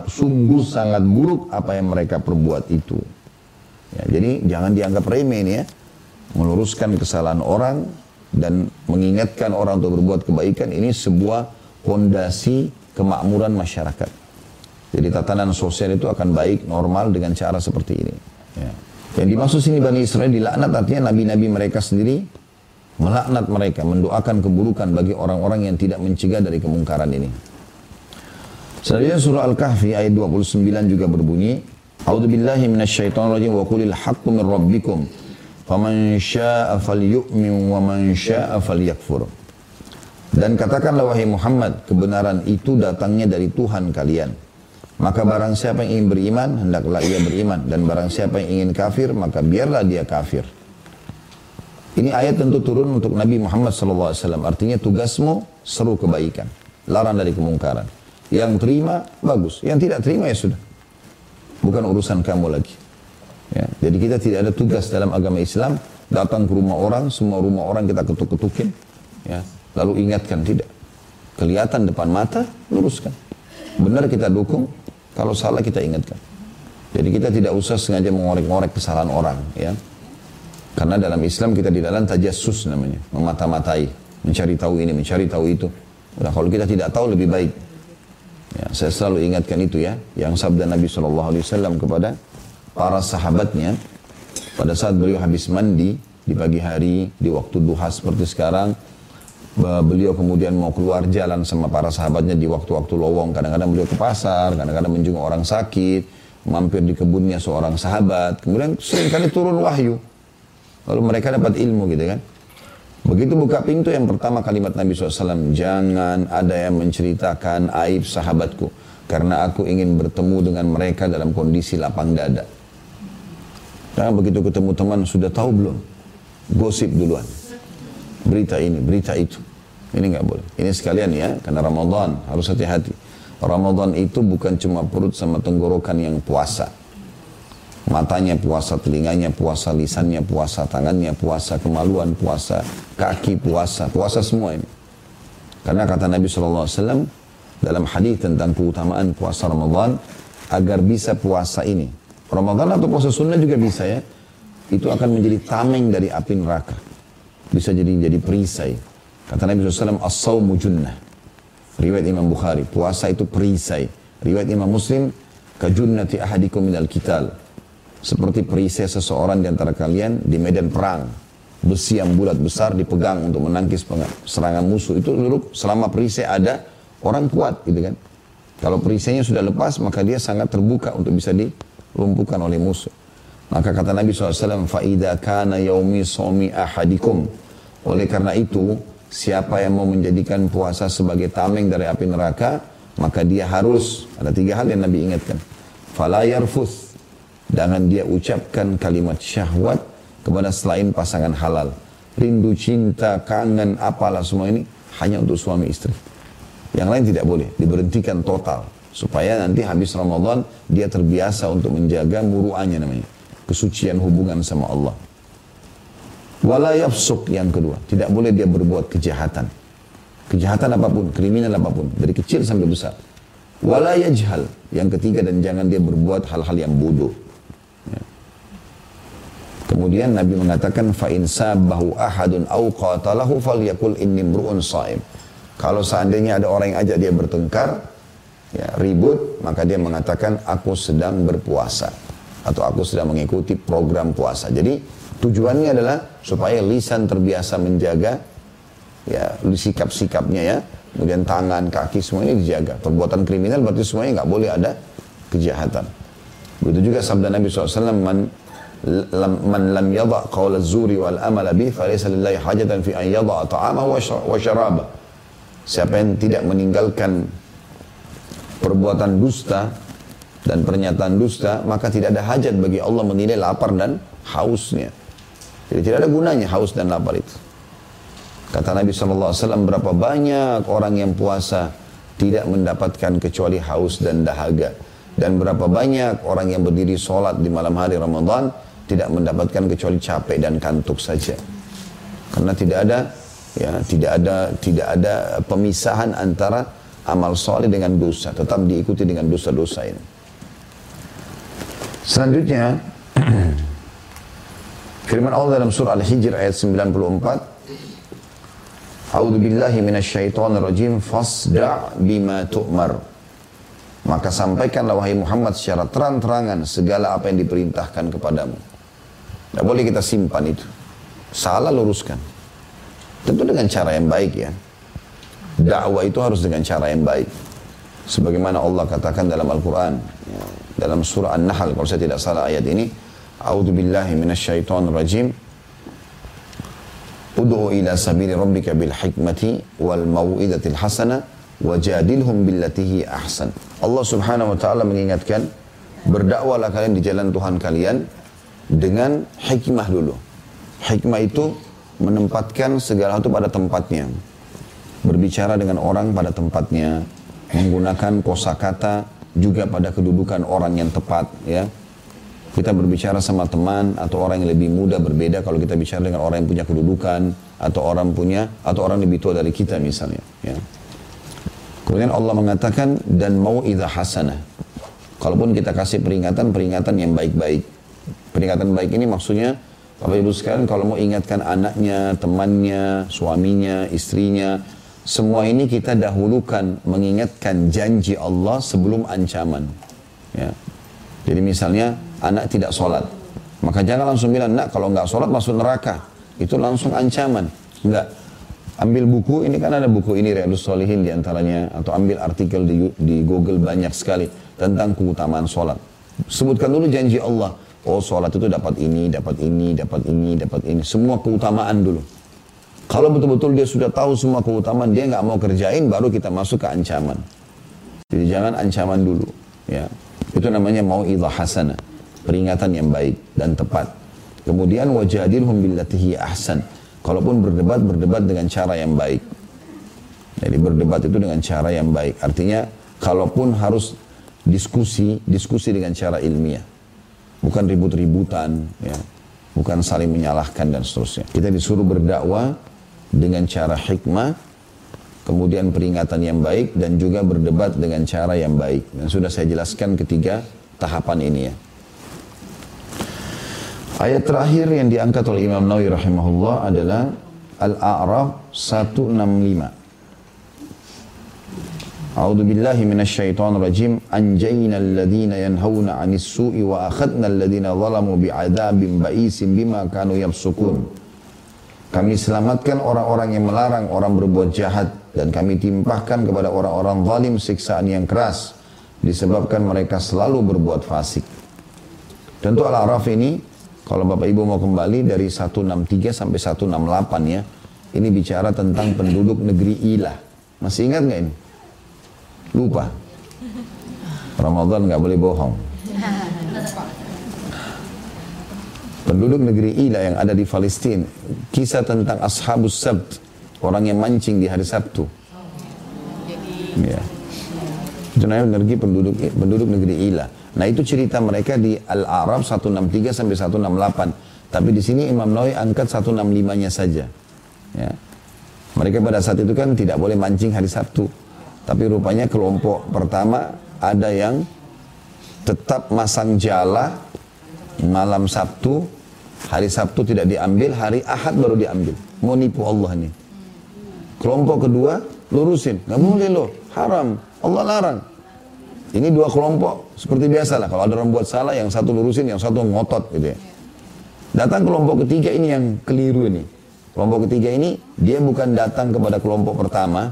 A: Sungguh sangat buruk apa yang mereka perbuat itu. Ya, jadi jangan dianggap remeh ini ya. Meluruskan kesalahan orang dan mengingatkan orang untuk berbuat kebaikan ini sebuah fondasi kemakmuran masyarakat. Jadi tatanan sosial itu akan baik, normal dengan cara seperti ini. Ya. Yang dimaksud sini Bani Israel dilaknat artinya nabi-nabi mereka sendiri melaknat mereka, mendoakan keburukan bagi orang-orang yang tidak mencegah dari kemungkaran ini. Selanjutnya surah Al-Kahfi ayat 29 juga berbunyi, A'udzu billahi minasyaitonir rajim wa qulil haqqu min rabbikum faman syaa'a falyu'min wa man syaa'a falyakfur. Dan katakanlah wahai Muhammad, kebenaran itu datangnya dari Tuhan kalian. Maka barang siapa yang ingin beriman, hendaklah ia beriman. Dan barang siapa yang ingin kafir, maka biarlah dia kafir. Ini ayat tentu turun untuk Nabi Muhammad SAW. Artinya tugasmu seru kebaikan. Larang dari kemungkaran. Yang terima, bagus. Yang tidak terima, ya sudah. Bukan urusan kamu lagi. Ya, jadi kita tidak ada tugas dalam agama Islam. Datang ke rumah orang, semua rumah orang kita ketuk-ketukin. Ya, lalu ingatkan, tidak. Kelihatan depan mata, luruskan. Benar kita dukung, kalau salah kita ingatkan. Jadi kita tidak usah sengaja mengorek-ngorek kesalahan orang, ya. Karena dalam Islam kita di dalam tajassus namanya, memata-matai, mencari tahu ini, mencari tahu itu. Nah, kalau kita tidak tahu lebih baik. Ya, saya selalu ingatkan itu ya, yang sabda Nabi SAW kepada para sahabatnya pada saat beliau habis mandi di pagi hari, di waktu duha seperti sekarang, beliau kemudian mau keluar jalan sama para sahabatnya di waktu-waktu lowong. Kadang-kadang beliau ke pasar, kadang-kadang menjenguk orang sakit, mampir di kebunnya seorang sahabat. Kemudian sering kali turun wahyu. Lalu mereka dapat ilmu gitu kan. Begitu buka pintu yang pertama kalimat Nabi SAW, jangan ada yang menceritakan aib sahabatku. Karena aku ingin bertemu dengan mereka dalam kondisi lapang dada. Jangan begitu ketemu teman, sudah tahu belum? Gosip duluan. Berita ini, berita itu. Ini nggak boleh. Ini sekalian ya, karena Ramadan harus hati-hati. Ramadan itu bukan cuma perut sama tenggorokan yang puasa matanya puasa, telinganya puasa, lisannya puasa, tangannya puasa, kemaluan puasa, kaki puasa, puasa semua ini. Karena kata Nabi SAW dalam hadis tentang keutamaan puasa Ramadan, agar bisa puasa ini, Ramadan atau puasa sunnah juga bisa ya, itu akan menjadi tameng dari api neraka. Bisa jadi jadi perisai. Kata Nabi SAW, as-sawmu junnah. Riwayat Imam Bukhari, puasa itu perisai. Riwayat Imam Muslim, kajunnati ahadikum minal kital seperti perisai seseorang di antara kalian di medan perang. Besi yang bulat besar dipegang untuk menangkis serangan musuh. Itu dulu selama perisai ada, orang kuat gitu kan. Kalau perisainya sudah lepas, maka dia sangat terbuka untuk bisa dilumpuhkan oleh musuh. Maka kata Nabi SAW, فَإِذَا كَانَ يَوْمِ صَوْمِ أَحَدِكُمْ Oleh karena itu, siapa yang mau menjadikan puasa sebagai tameng dari api neraka, maka dia harus, ada tiga hal yang Nabi ingatkan. فَلَا يَرْفُثْ Jangan dia ucapkan kalimat syahwat kepada selain pasangan halal. Rindu, cinta, kangen, apalah semua ini hanya untuk suami istri. Yang lain tidak boleh, diberhentikan total. Supaya nanti habis Ramadan dia terbiasa untuk menjaga muruannya namanya. Kesucian hubungan sama Allah. Wala yafsuk yang kedua. Tidak boleh dia berbuat kejahatan. Kejahatan apa pun, kriminal apa pun. Dari kecil sampai besar. Wala yajhal. Yang ketiga dan jangan dia berbuat hal-hal yang bodoh. Kemudian Nabi mengatakan fa in sabahu ahadun au qatalahu falyakul inni mru'un shaim. Kalau seandainya ada orang yang ajak dia bertengkar, ya, ribut, maka dia mengatakan aku sedang berpuasa atau aku sedang mengikuti program puasa. Jadi tujuannya adalah supaya lisan terbiasa menjaga ya sikap-sikapnya ya, kemudian tangan, kaki semuanya dijaga. Perbuatan kriminal berarti semuanya nggak boleh ada kejahatan. Begitu juga sabda Nabi SAW, man man lam yada az-zuri wal amal bih falaysa lillahi hajatan fi an yada ta'amahu wa syaraba. Siapa yang tidak meninggalkan perbuatan dusta dan pernyataan dusta, maka tidak ada hajat bagi Allah menilai lapar dan hausnya. Jadi tidak ada gunanya haus dan lapar itu. Kata Nabi SAW, berapa banyak orang yang puasa tidak mendapatkan kecuali haus dan dahaga. Dan berapa banyak orang yang berdiri sholat di malam hari Ramadan tidak mendapatkan kecuali capek dan kantuk saja. Karena tidak ada ya tidak ada tidak ada pemisahan antara amal soleh dengan dosa, tetap diikuti dengan dosa-dosa ini. Selanjutnya firman Allah dalam surah Al-Hijr ayat 94 A'udzu billahi minasyaitonir rajim fasda' bima tu'mar. Maka sampaikanlah wahai Muhammad secara terang-terangan segala apa yang diperintahkan kepadamu. Tidak boleh kita simpan itu. Salah luruskan. Tentu dengan cara yang baik ya. Dakwah itu harus dengan cara yang baik. Sebagaimana Allah katakan dalam Al-Quran. Dalam surah An-Nahl kalau saya tidak salah ayat ini. A'udhu billahi minasyaitonir rajim. Udu'u ila sabili rabbika bil hikmati wal mau'idatil hasana wajadilhum billatihi ahsan. Allah subhanahu wa ta'ala mengingatkan berdakwalah kalian di jalan Tuhan kalian dengan hikmah dulu. Hikmah itu menempatkan segala sesuatu pada tempatnya. Berbicara dengan orang pada tempatnya, menggunakan kosakata juga pada kedudukan orang yang tepat ya. Kita berbicara sama teman atau orang yang lebih muda berbeda kalau kita bicara dengan orang yang punya kedudukan atau orang punya atau orang lebih tua dari kita misalnya ya. Kemudian Allah mengatakan dan mau idha hasanah. Kalaupun kita kasih peringatan, peringatan yang baik-baik. Peringatan baik ini maksudnya Bapak Ibu sekalian kalau mau ingatkan anaknya, temannya, suaminya, istrinya semua ini kita dahulukan mengingatkan janji Allah sebelum ancaman. Ya. Jadi misalnya anak tidak sholat, maka jangan langsung bilang, nak kalau nggak sholat masuk neraka. Itu langsung ancaman. Enggak. Ambil buku, ini kan ada buku ini Riyadus Solihin di antaranya, atau ambil artikel di, di Google banyak sekali tentang keutamaan sholat. Sebutkan dulu janji Allah. Oh sholat itu dapat ini, dapat ini, dapat ini, dapat ini. Semua keutamaan dulu. Kalau betul-betul dia sudah tahu semua keutamaan, dia nggak mau kerjain, baru kita masuk ke ancaman. Jadi jangan ancaman dulu. Ya, Itu namanya mau hasanah. Peringatan yang baik dan tepat. Kemudian wajadilhum billatihi ahsan Kalaupun berdebat, berdebat dengan cara yang baik. Jadi berdebat itu dengan cara yang baik. Artinya, kalaupun harus diskusi, diskusi dengan cara ilmiah. Bukan ribut-ributan, ya. bukan saling menyalahkan dan seterusnya. Kita disuruh berdakwah dengan cara hikmah, kemudian peringatan yang baik, dan juga berdebat dengan cara yang baik. Dan sudah saya jelaskan ketiga tahapan ini ya. Ayat terakhir yang diangkat oleh Imam Nawawi rahimahullah adalah Al-A'raf 165. A'udzu billahi minasyaitonir rajim. Anjayna alladhina yanhauna 'anis su'i wa akhadna alladhina zalamu bi'adzabin ba'isin bima kanu yafsukun. Kami selamatkan orang-orang yang melarang orang berbuat jahat dan kami timpahkan kepada orang-orang zalim siksaan yang keras disebabkan mereka selalu berbuat fasik. Tentu Al-A'raf ini kalau Bapak Ibu mau kembali dari 163 sampai 168 ya. Ini bicara tentang penduduk negeri Ilah. Masih ingat nggak ini? Lupa. Ramadan nggak boleh bohong. Penduduk negeri Ilah yang ada di Palestina. Kisah tentang Ashabus Sabt. Orang yang mancing di hari Sabtu. Ya. Itu namanya negeri penduduk penduduk negeri Ilah. Nah itu cerita mereka di Al-Arab 163 sampai 168. Tapi di sini Imam Nawawi angkat 165-nya saja. Ya. Mereka pada saat itu kan tidak boleh mancing hari Sabtu. Tapi rupanya kelompok pertama ada yang tetap masang jala malam Sabtu, hari Sabtu tidak diambil, hari Ahad baru diambil. Mau nipu Allah nih. Kelompok kedua lurusin, nggak boleh loh, haram, Allah larang. Ini dua kelompok seperti biasa lah. Kalau ada orang buat salah, yang satu lurusin, yang satu ngotot gitu ya. Datang kelompok ketiga ini yang keliru ini. Kelompok ketiga ini dia bukan datang kepada kelompok pertama,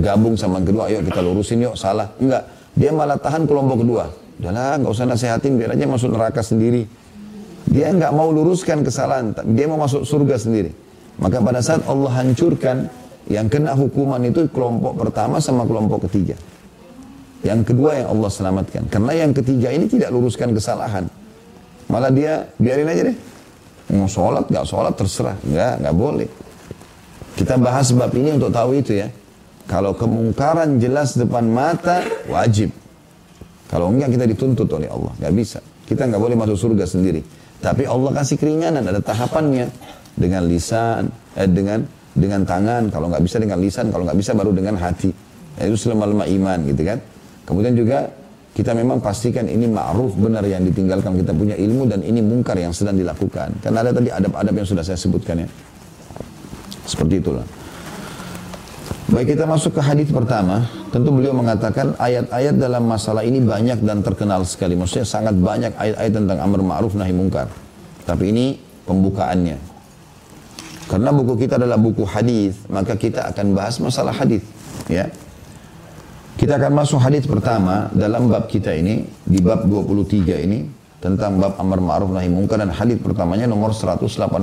A: gabung sama kedua, ayo kita lurusin yuk, salah. Enggak, dia malah tahan kelompok kedua. Udahlah, nggak usah nasehatin, biar aja masuk neraka sendiri. Dia nggak mau luruskan kesalahan, dia mau masuk surga sendiri. Maka pada saat Allah hancurkan, yang kena hukuman itu kelompok pertama sama kelompok ketiga. Yang kedua yang Allah selamatkan. Karena yang ketiga ini tidak luruskan kesalahan. Malah dia biarin aja deh. Mau sholat, gak sholat terserah. Gak, gak boleh. Kita bahas sebab ini untuk tahu itu ya. Kalau kemungkaran jelas depan mata, wajib. Kalau enggak kita dituntut oleh Allah. Gak bisa. Kita nggak boleh masuk surga sendiri. Tapi Allah kasih keringanan, ada tahapannya. Dengan lisan, eh, dengan dengan tangan. Kalau nggak bisa dengan lisan, kalau nggak bisa baru dengan hati. Ya, itu selama-lama iman gitu kan. Kemudian juga kita memang pastikan ini ma'ruf benar yang ditinggalkan kita punya ilmu dan ini mungkar yang sedang dilakukan. Karena ada tadi adab-adab yang sudah saya sebutkan ya. Seperti itulah. Baik kita masuk ke hadis pertama, tentu beliau mengatakan ayat-ayat dalam masalah ini banyak dan terkenal sekali. Maksudnya sangat banyak ayat-ayat tentang amar ma'ruf nahi mungkar. Tapi ini pembukaannya. Karena buku kita adalah buku hadis, maka kita akan bahas masalah hadis, ya. Kita akan masuk hadis pertama dalam bab kita ini, di bab 23 ini, tentang bab amar ma'ruf nahi munkar dan hadis pertamanya nomor 189.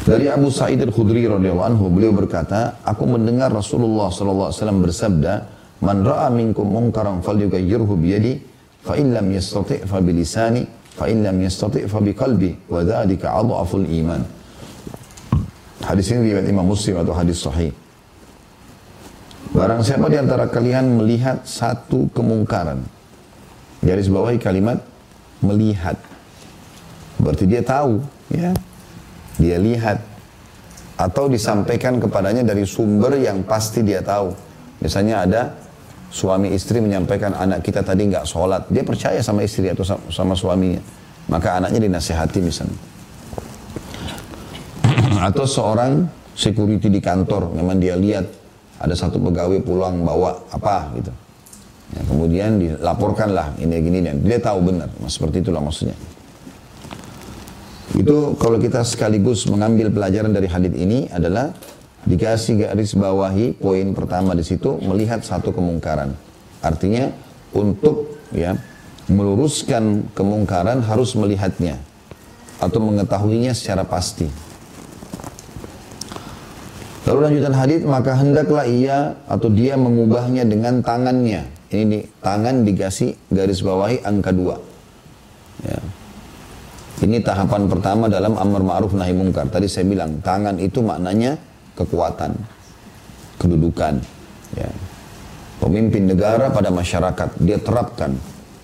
A: Dari Abu Sa'id Al-Khudri radhiyallahu anhu beliau berkata, aku mendengar Rasulullah sallallahu alaihi wasallam bersabda, "Man ra'a minkum munkaran falyughayyirhu bi yadi, fa in lam yastati' fa bi lisani, fa in lam yastati' fa bi qalbi, wa dzalika adhaful iman." Hadis ini riwayat Imam Muslim atau hadis sahih. Barang siapa di antara kalian melihat satu kemungkaran. Garis bawahi kalimat melihat. Berarti dia tahu, ya. Dia lihat atau disampaikan kepadanya dari sumber yang pasti dia tahu. Misalnya ada suami istri menyampaikan anak kita tadi nggak sholat, dia percaya sama istri atau sama suaminya, maka anaknya dinasehati misalnya. atau seorang security di kantor, memang dia lihat ada satu pegawai pulang bawa apa gitu. Ya, kemudian dilaporkanlah ini gini dan dia tahu benar, seperti itulah maksudnya. Itu kalau kita sekaligus mengambil pelajaran dari hadis ini adalah dikasih garis bawahi poin pertama di situ melihat satu kemungkaran. Artinya untuk ya meluruskan kemungkaran harus melihatnya atau mengetahuinya secara pasti. Lalu lanjutan hadis maka hendaklah ia atau dia mengubahnya dengan tangannya. Ini di, tangan dikasih garis bawahi angka dua. Ya. Ini tahapan pertama dalam amar ma'ruf nahi mungkar. Tadi saya bilang tangan itu maknanya kekuatan, kedudukan. Ya. Pemimpin negara pada masyarakat dia terapkan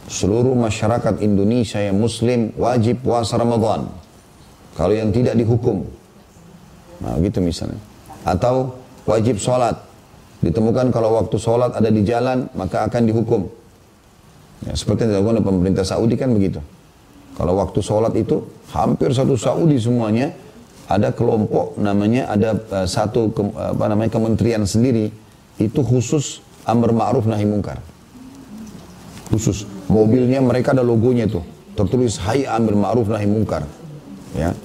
A: seluruh masyarakat Indonesia yang muslim wajib puasa Ramadan. Kalau yang tidak dihukum. Nah gitu misalnya. Atau wajib sholat. Ditemukan kalau waktu sholat ada di jalan maka akan dihukum. Ya, seperti yang dilakukan oleh pemerintah Saudi kan begitu. Kalau waktu sholat itu hampir satu Saudi semuanya ada kelompok namanya ada uh, satu ke, apa namanya kementerian sendiri itu khusus amar ma'ruf nahi mungkar. Khusus mobilnya mereka ada logonya tuh tertulis Hai amir ma'ruf nahi mungkar. Ya.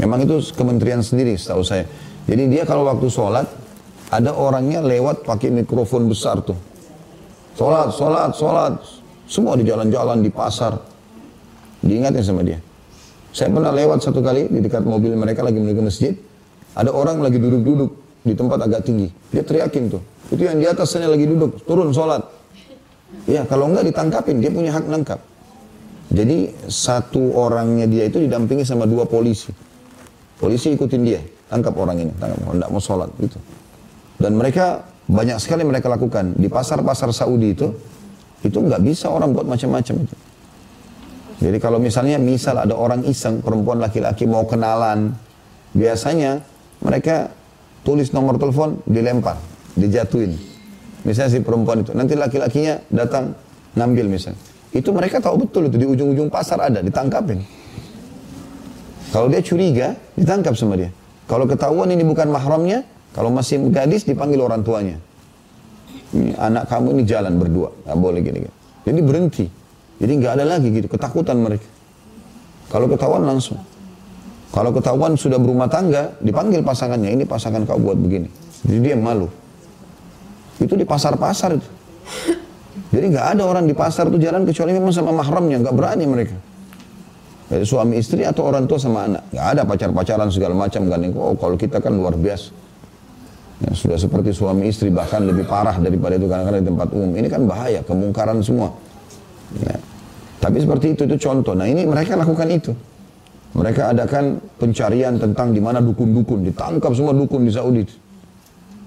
A: Memang itu kementerian sendiri setahu saya. Jadi dia kalau waktu sholat ada orangnya lewat pakai mikrofon besar tuh. Sholat, sholat, sholat. Semua di jalan-jalan, di pasar Diingatin sama dia. Saya pernah lewat satu kali di dekat mobil mereka lagi menuju masjid. Ada orang lagi duduk-duduk di tempat agak tinggi. Dia teriakin tuh. Itu yang di atas sana lagi duduk, turun sholat. Ya kalau enggak ditangkapin, dia punya hak nangkap. Jadi satu orangnya dia itu didampingi sama dua polisi. Polisi ikutin dia, tangkap orang ini, tangkap tidak mau sholat gitu. Dan mereka banyak sekali mereka lakukan di pasar-pasar Saudi itu, itu nggak bisa orang buat macam-macam itu. Jadi kalau misalnya misal ada orang iseng, perempuan laki-laki mau kenalan, biasanya mereka tulis nomor telepon, dilempar, dijatuhin. Misalnya si perempuan itu, nanti laki-lakinya datang ngambil misalnya. Itu mereka tahu betul itu di ujung-ujung pasar ada, ditangkapin. Kalau dia curiga, ditangkap sama dia. Kalau ketahuan ini bukan mahramnya, kalau masih gadis dipanggil orang tuanya. Ini anak kamu ini jalan berdua, nggak boleh gini-gini. Jadi berhenti. Jadi nggak ada lagi gitu, ketakutan mereka. Kalau ketahuan langsung. Kalau ketahuan sudah berumah tangga, dipanggil pasangannya, ini pasangan kau buat begini. Jadi dia malu. Itu di pasar-pasar itu. Jadi nggak ada orang di pasar itu jalan kecuali memang sama mahramnya, nggak berani mereka. Dari suami istri atau orang tua sama anak. Nggak ada pacar-pacaran segala macam gandeng. Oh kalau kita kan luar biasa. Ya, sudah seperti suami istri bahkan lebih parah daripada itu kadang-kadang di tempat umum. Ini kan bahaya, kemungkaran semua. Ya. Tapi seperti itu, itu contoh. Nah ini mereka lakukan itu. Mereka adakan pencarian tentang di mana dukun-dukun. Ditangkap semua dukun di Saudi.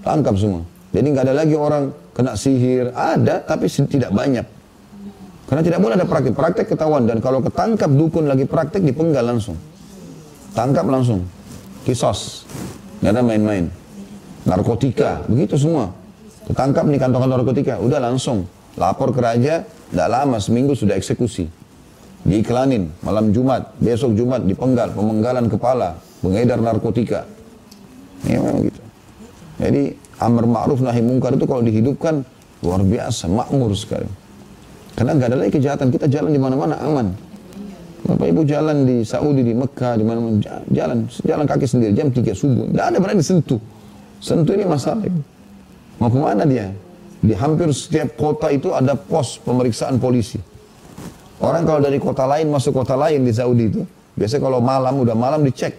A: Tangkap semua. Jadi nggak ada lagi orang kena sihir. Ada, tapi tidak banyak. Karena tidak boleh ada praktek. Praktek ketahuan. Dan kalau ketangkap dukun lagi praktek, dipenggal langsung. Tangkap langsung. Kisos. Nggak ada main-main. Narkotika. Begitu semua. Ketangkap nih kantongan narkotika. Udah langsung. Lapor ke raja, tidak lama, seminggu sudah eksekusi. Diiklanin, malam Jumat, besok Jumat dipenggal, pemenggalan kepala, pengedar narkotika. Ya memang gitu. Jadi amar ma'ruf nahi mungkar itu kalau dihidupkan luar biasa, makmur sekali. Karena nggak ada lagi kejahatan, kita jalan di mana-mana aman. Bapak Ibu jalan di Saudi, di Mekah, di mana-mana jalan, jalan kaki sendiri jam 3 subuh. Tidak ada berani sentuh. Sentuh ini masalah. Mau ke mana dia? Di hampir setiap kota itu ada pos pemeriksaan polisi. Orang kalau dari kota lain masuk kota lain di Saudi itu, biasa kalau malam, udah malam dicek.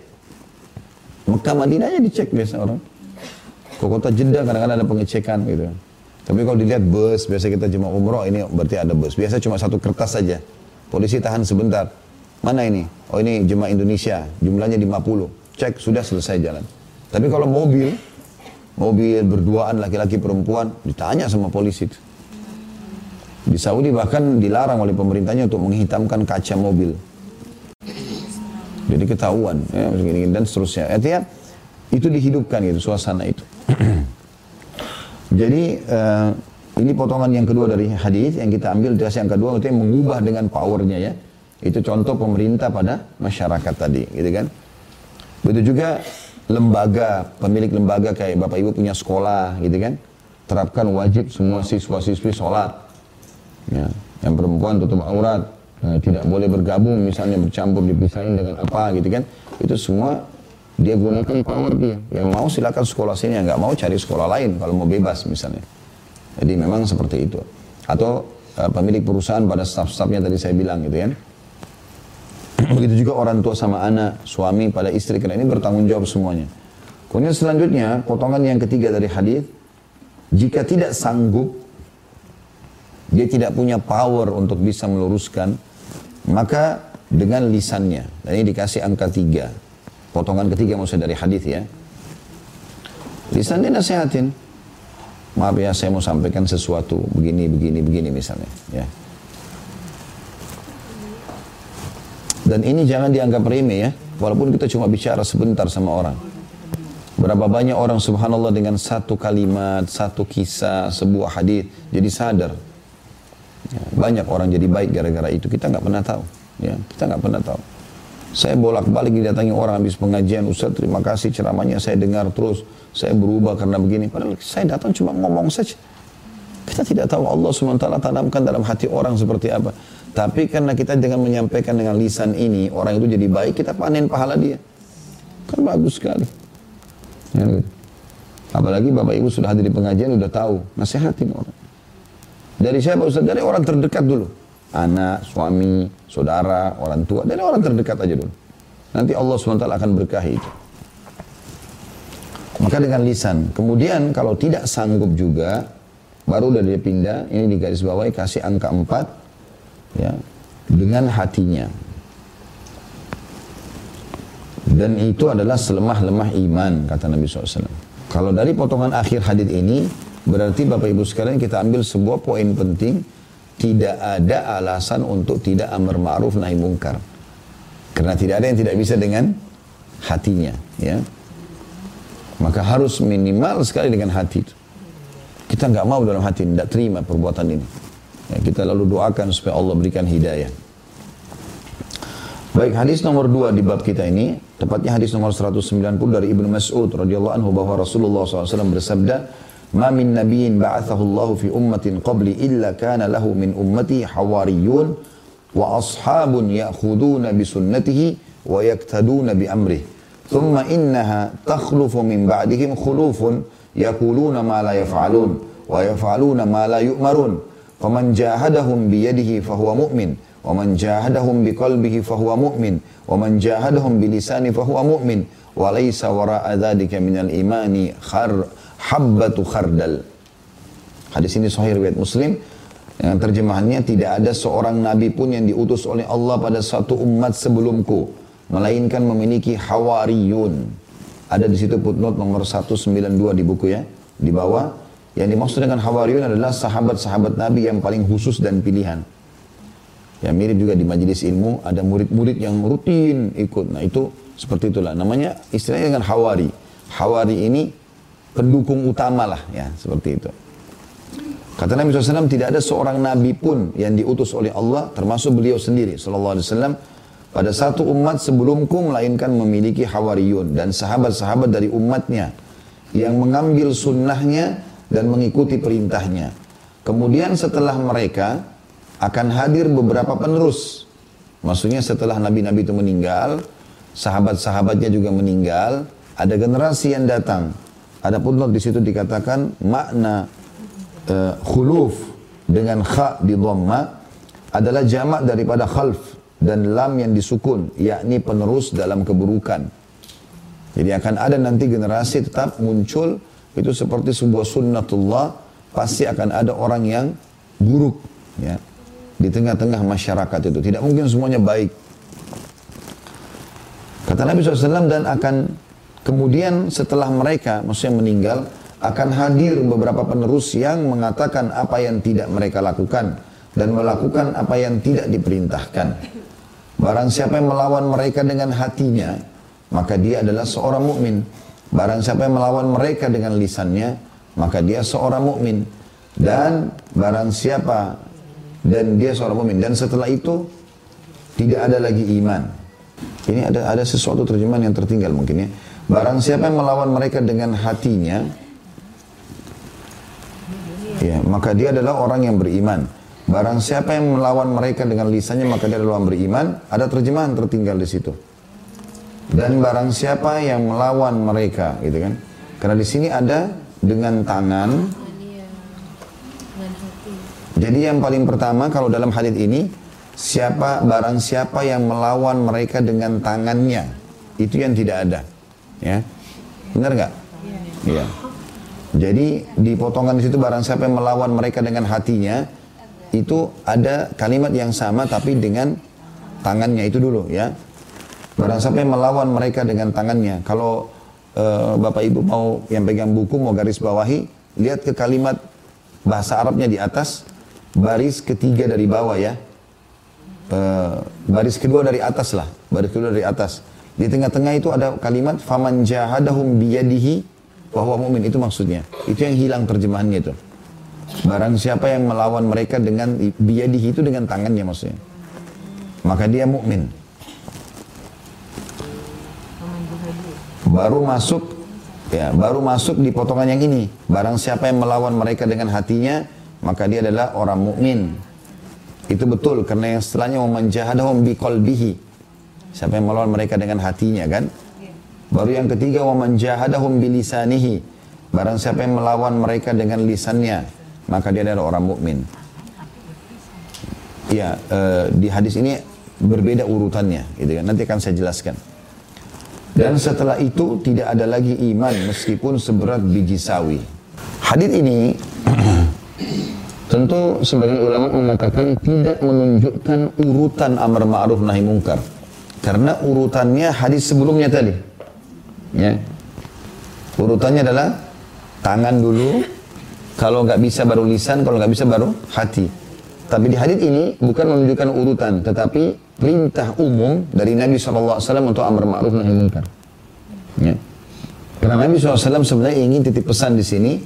A: Mekah Madinahnya dicek biasa orang. Ke kota Jeddah kadang-kadang ada pengecekan gitu. Tapi kalau dilihat bus, biasa kita cuma umroh, ini berarti ada bus. Biasa cuma satu kertas saja. Polisi tahan sebentar. Mana ini? Oh ini jemaah Indonesia, jumlahnya 50. Cek, sudah selesai jalan. Tapi kalau mobil, mobil berduaan laki-laki perempuan ditanya sama polisi itu. Di Saudi bahkan dilarang oleh pemerintahnya untuk menghitamkan kaca mobil. Jadi ketahuan ya, dan seterusnya. Artinya itu dihidupkan gitu suasana itu. Jadi uh, ini potongan yang kedua dari hadis yang kita ambil dari yang kedua itu mengubah dengan powernya ya. Itu contoh pemerintah pada masyarakat tadi, gitu kan? Begitu juga lembaga, pemilik lembaga kayak Bapak Ibu punya sekolah gitu kan. Terapkan wajib semua siswa-siswi sholat. Ya. Yang perempuan tutup aurat, Nah, tidak boleh bergabung misalnya bercampur dipisahin dengan apa gitu kan. Itu semua dia gunakan power dia. Yang mau silakan sekolah sini, yang nggak mau cari sekolah lain kalau mau bebas misalnya. Jadi memang seperti itu. Atau uh, pemilik perusahaan pada staff-staffnya tadi saya bilang gitu kan. Begitu juga orang tua sama anak, suami pada istri. Karena ini bertanggung jawab semuanya. Kemudian selanjutnya potongan yang ketiga dari hadis, jika tidak sanggup, dia tidak punya power untuk bisa meluruskan, maka dengan lisannya, dan ini dikasih angka tiga, potongan ketiga maksudnya dari hadis ya. Lisan dia nasihatin, maaf ya saya mau sampaikan sesuatu begini begini begini misalnya ya dan ini jangan dianggap remeh ya walaupun kita cuma bicara sebentar sama orang berapa banyak orang subhanallah dengan satu kalimat satu kisah sebuah hadis jadi sadar ya, banyak orang jadi baik gara-gara itu kita nggak pernah tahu ya kita nggak pernah tahu saya bolak-balik didatangi orang habis pengajian, Ustaz terima kasih ceramahnya saya dengar terus, saya berubah karena begini. Padahal saya datang cuma ngomong saja. Kita tidak tahu Allah SWT tanamkan dalam hati orang seperti apa. Tapi karena kita dengan menyampaikan dengan lisan ini, orang itu jadi baik, kita panen pahala dia. Kan bagus sekali. Ya, gitu. Apalagi Bapak Ibu sudah hadir di pengajian, sudah tahu, nasihatin orang. Dari siapa Ustaz? Dari orang terdekat dulu anak, suami, saudara, orang tua, dari orang terdekat aja dulu. Nanti Allah SWT akan berkahi itu. Maka dengan lisan. Kemudian kalau tidak sanggup juga, baru udah dia pindah, ini di garis bawahi kasih angka 4, ya, dengan hatinya. Dan itu adalah selemah-lemah iman, kata Nabi SAW. Kalau dari potongan akhir hadis ini, berarti Bapak Ibu sekalian kita ambil sebuah poin penting, tidak ada alasan untuk tidak amar ma'ruf nahi mungkar. Karena tidak ada yang tidak bisa dengan hatinya, ya. Maka harus minimal sekali dengan hati. Kita nggak mau dalam hati, tidak terima perbuatan ini. Ya, kita lalu doakan supaya Allah berikan hidayah. Baik, hadis nomor dua di bab kita ini, tepatnya hadis nomor 190 dari Ibnu Mas'ud radhiyallahu anhu bahwa Rasulullah SAW bersabda, "Ma min nabiyyin ba'athahu Allah fi ummatin qabli illa kana lahu min ummati hawariyun wa ashabun ya'khuduna bi sunnatihi wa yaktaduna bi amrih. Thumma innaha takhlufu min ba'dihim khulufun yaquluna ma la yaf'alun wa yaf'aluna. فمن جاهدهم بيده فهو مؤمن ومن جاهدهم بقلبه فهو مؤمن ومن جاهدهم بلسانه فهو مؤمن وليس وراء ذلك من الإيمان خر habbatu khardal. Hadis ini sahih riwayat Muslim. Yang terjemahannya tidak ada seorang nabi pun yang diutus oleh Allah pada satu umat sebelumku melainkan memiliki hawariyun. Ada di situ footnote nomor 192 di buku ya, di bawah. Yang dimaksud dengan hawariyun adalah sahabat-sahabat Nabi yang paling khusus dan pilihan. Ya mirip juga di majelis ilmu ada murid-murid yang rutin ikut. Nah itu seperti itulah. Namanya istilahnya dengan hawari. Hawari ini pendukung utama lah ya seperti itu. Kata Nabi SAW tidak ada seorang nabi pun yang diutus oleh Allah termasuk beliau sendiri Sallallahu Alaihi Wasallam pada satu umat sebelumku melainkan memiliki hawariyun dan sahabat-sahabat dari umatnya yang mengambil sunnahnya dan mengikuti perintahnya. Kemudian setelah mereka akan hadir beberapa penerus. Maksudnya setelah nabi-nabi itu meninggal, sahabat-sahabatnya juga meninggal, ada generasi yang datang Adapun di situ dikatakan makna uh, khuluf dengan kha di dhamma adalah jamak daripada khalf dan lam yang disukun yakni penerus dalam keburukan. Jadi akan ada nanti generasi tetap muncul itu seperti sebuah sunnatullah pasti akan ada orang yang buruk ya di tengah-tengah masyarakat itu tidak mungkin semuanya baik. Kata Nabi SAW dan akan Kemudian setelah mereka, maksudnya meninggal, akan hadir beberapa penerus yang mengatakan apa yang tidak mereka lakukan dan melakukan apa yang tidak diperintahkan. Barang siapa yang melawan mereka dengan hatinya, maka dia adalah seorang mukmin. Barang siapa yang melawan mereka dengan lisannya, maka dia seorang mukmin. Dan barang siapa dan dia seorang mukmin dan setelah itu tidak ada lagi iman. Ini ada ada sesuatu terjemahan yang tertinggal mungkin ya. Barang siapa yang melawan mereka dengan hatinya, ya, maka dia adalah orang yang beriman. Barang siapa yang melawan mereka dengan lisannya, maka dia adalah orang beriman. Ada terjemahan tertinggal di situ. Dan barang siapa yang melawan mereka, gitu kan? Karena di sini ada dengan tangan. Jadi yang paling pertama kalau dalam hadis ini, siapa barang siapa yang melawan mereka dengan tangannya, itu yang tidak ada. Ya, benar nggak? Iya. Jadi di potongan di situ barang siapa yang melawan mereka dengan hatinya, itu ada kalimat yang sama tapi dengan tangannya itu dulu ya. Barang siapa yang melawan mereka dengan tangannya. Kalau eh, Bapak Ibu mau yang pegang buku mau garis bawahi, lihat ke kalimat bahasa Arabnya di atas, baris ketiga dari bawah ya. Eh, baris kedua dari atas lah, baris kedua dari atas. Di tengah-tengah itu ada kalimat faman jahadahum biyadihi bahwa mukmin itu maksudnya. Itu yang hilang terjemahannya itu. Barang siapa yang melawan mereka dengan biyadihi itu dengan tangannya maksudnya. Maka dia mukmin. Baru masuk ya, baru masuk di potongan yang ini. Barang siapa yang melawan mereka dengan hatinya, maka dia adalah orang mukmin. Itu betul karena yang setelahnya memanjahadahum biqalbihi. Siapa yang melawan mereka dengan hatinya kan? Baru yang ketiga wamanjahadahum bilisanihi. Barang siapa yang melawan mereka dengan lisannya, maka dia adalah orang mukmin. Ya, eh, di hadis ini berbeda urutannya, gitu kan. Nanti akan saya jelaskan. Dan setelah itu tidak ada lagi iman meskipun seberat biji sawi. Hadis ini tentu sebagian ulama mengatakan tidak menunjukkan urutan amar ma'ruf nahi mungkar. Karena urutannya hadis sebelumnya tadi. Ya. Urutannya adalah tangan dulu, kalau nggak bisa baru lisan, kalau nggak bisa baru hati. Tapi di hadis ini bukan menunjukkan urutan, tetapi perintah umum dari Nabi SAW untuk amar ma'ruf nahi munkar. Ya. Karena Nabi SAW sebenarnya ingin titip pesan di sini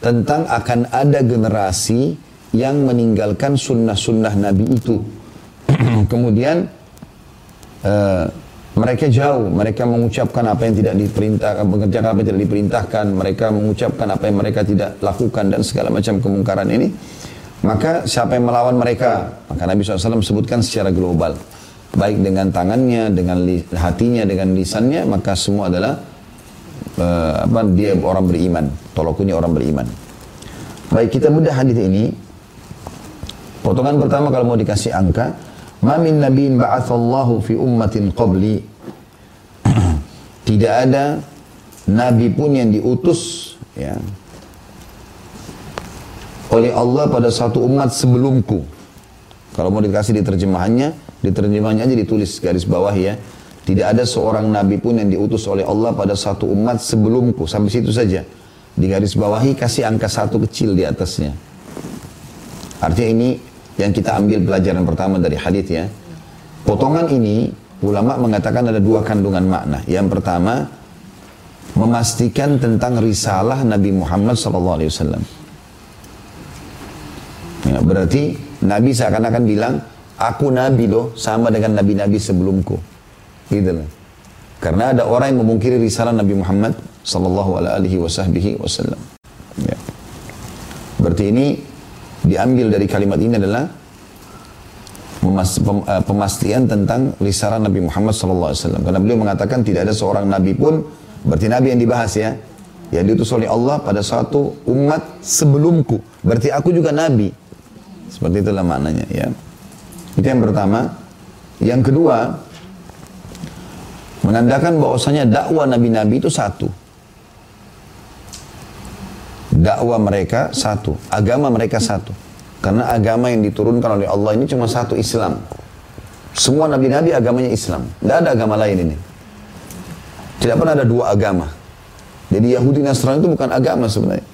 A: tentang akan ada generasi yang meninggalkan sunnah-sunnah Nabi itu. Kemudian uh, mereka jauh, mereka mengucapkan apa yang tidak diperintahkan, mengerjakan apa yang tidak diperintahkan, mereka mengucapkan apa yang mereka tidak lakukan dan segala macam kemungkaran ini. Maka siapa yang melawan mereka? Maka Nabi SAW sebutkan secara global. Baik dengan tangannya, dengan hatinya, dengan lisannya, maka semua adalah uh, apa, dia orang beriman. Tolokunya orang beriman. Baik, kita mudah hadis ini. Potongan pertama kalau mau dikasih angka, Ma min nabiin ba'athallahu fi ummatin qabli. Tidak ada nabi pun yang diutus ya, oleh Allah pada satu umat sebelumku. Kalau mau dikasih di terjemahannya, di terjemahannya aja ditulis garis bawah ya. Tidak ada seorang nabi pun yang diutus oleh Allah pada satu umat sebelumku. Sampai situ saja. Di garis bawahi kasih angka satu kecil di atasnya. Artinya ini yang kita ambil pelajaran pertama dari hadis ya. Potongan ini ulama mengatakan ada dua kandungan makna. Yang pertama memastikan tentang risalah Nabi Muhammad SAW. Ya, berarti Nabi seakan-akan bilang, aku Nabi loh sama dengan Nabi-Nabi sebelumku. Gitu loh. Karena ada orang yang memungkiri risalah Nabi Muhammad Sallallahu Alaihi Wasallam. Ya. Berarti ini diambil dari kalimat ini adalah pemastian tentang risalah Nabi Muhammad Sallallahu Alaihi Wasallam. Karena beliau mengatakan tidak ada seorang Nabi pun, berarti Nabi yang dibahas ya, yang diutus oleh Allah pada suatu umat sebelumku. Berarti aku juga Nabi. Seperti itulah maknanya ya. Itu yang pertama. Yang kedua, menandakan bahwasanya dakwah nabi-nabi itu satu. Dakwah mereka satu, agama mereka satu. Karena agama yang diturunkan oleh Allah ini cuma satu Islam. Semua nabi-nabi agamanya Islam. Tidak ada agama lain ini. Tidak pernah ada dua agama. Jadi Yahudi Nasrani itu bukan agama sebenarnya.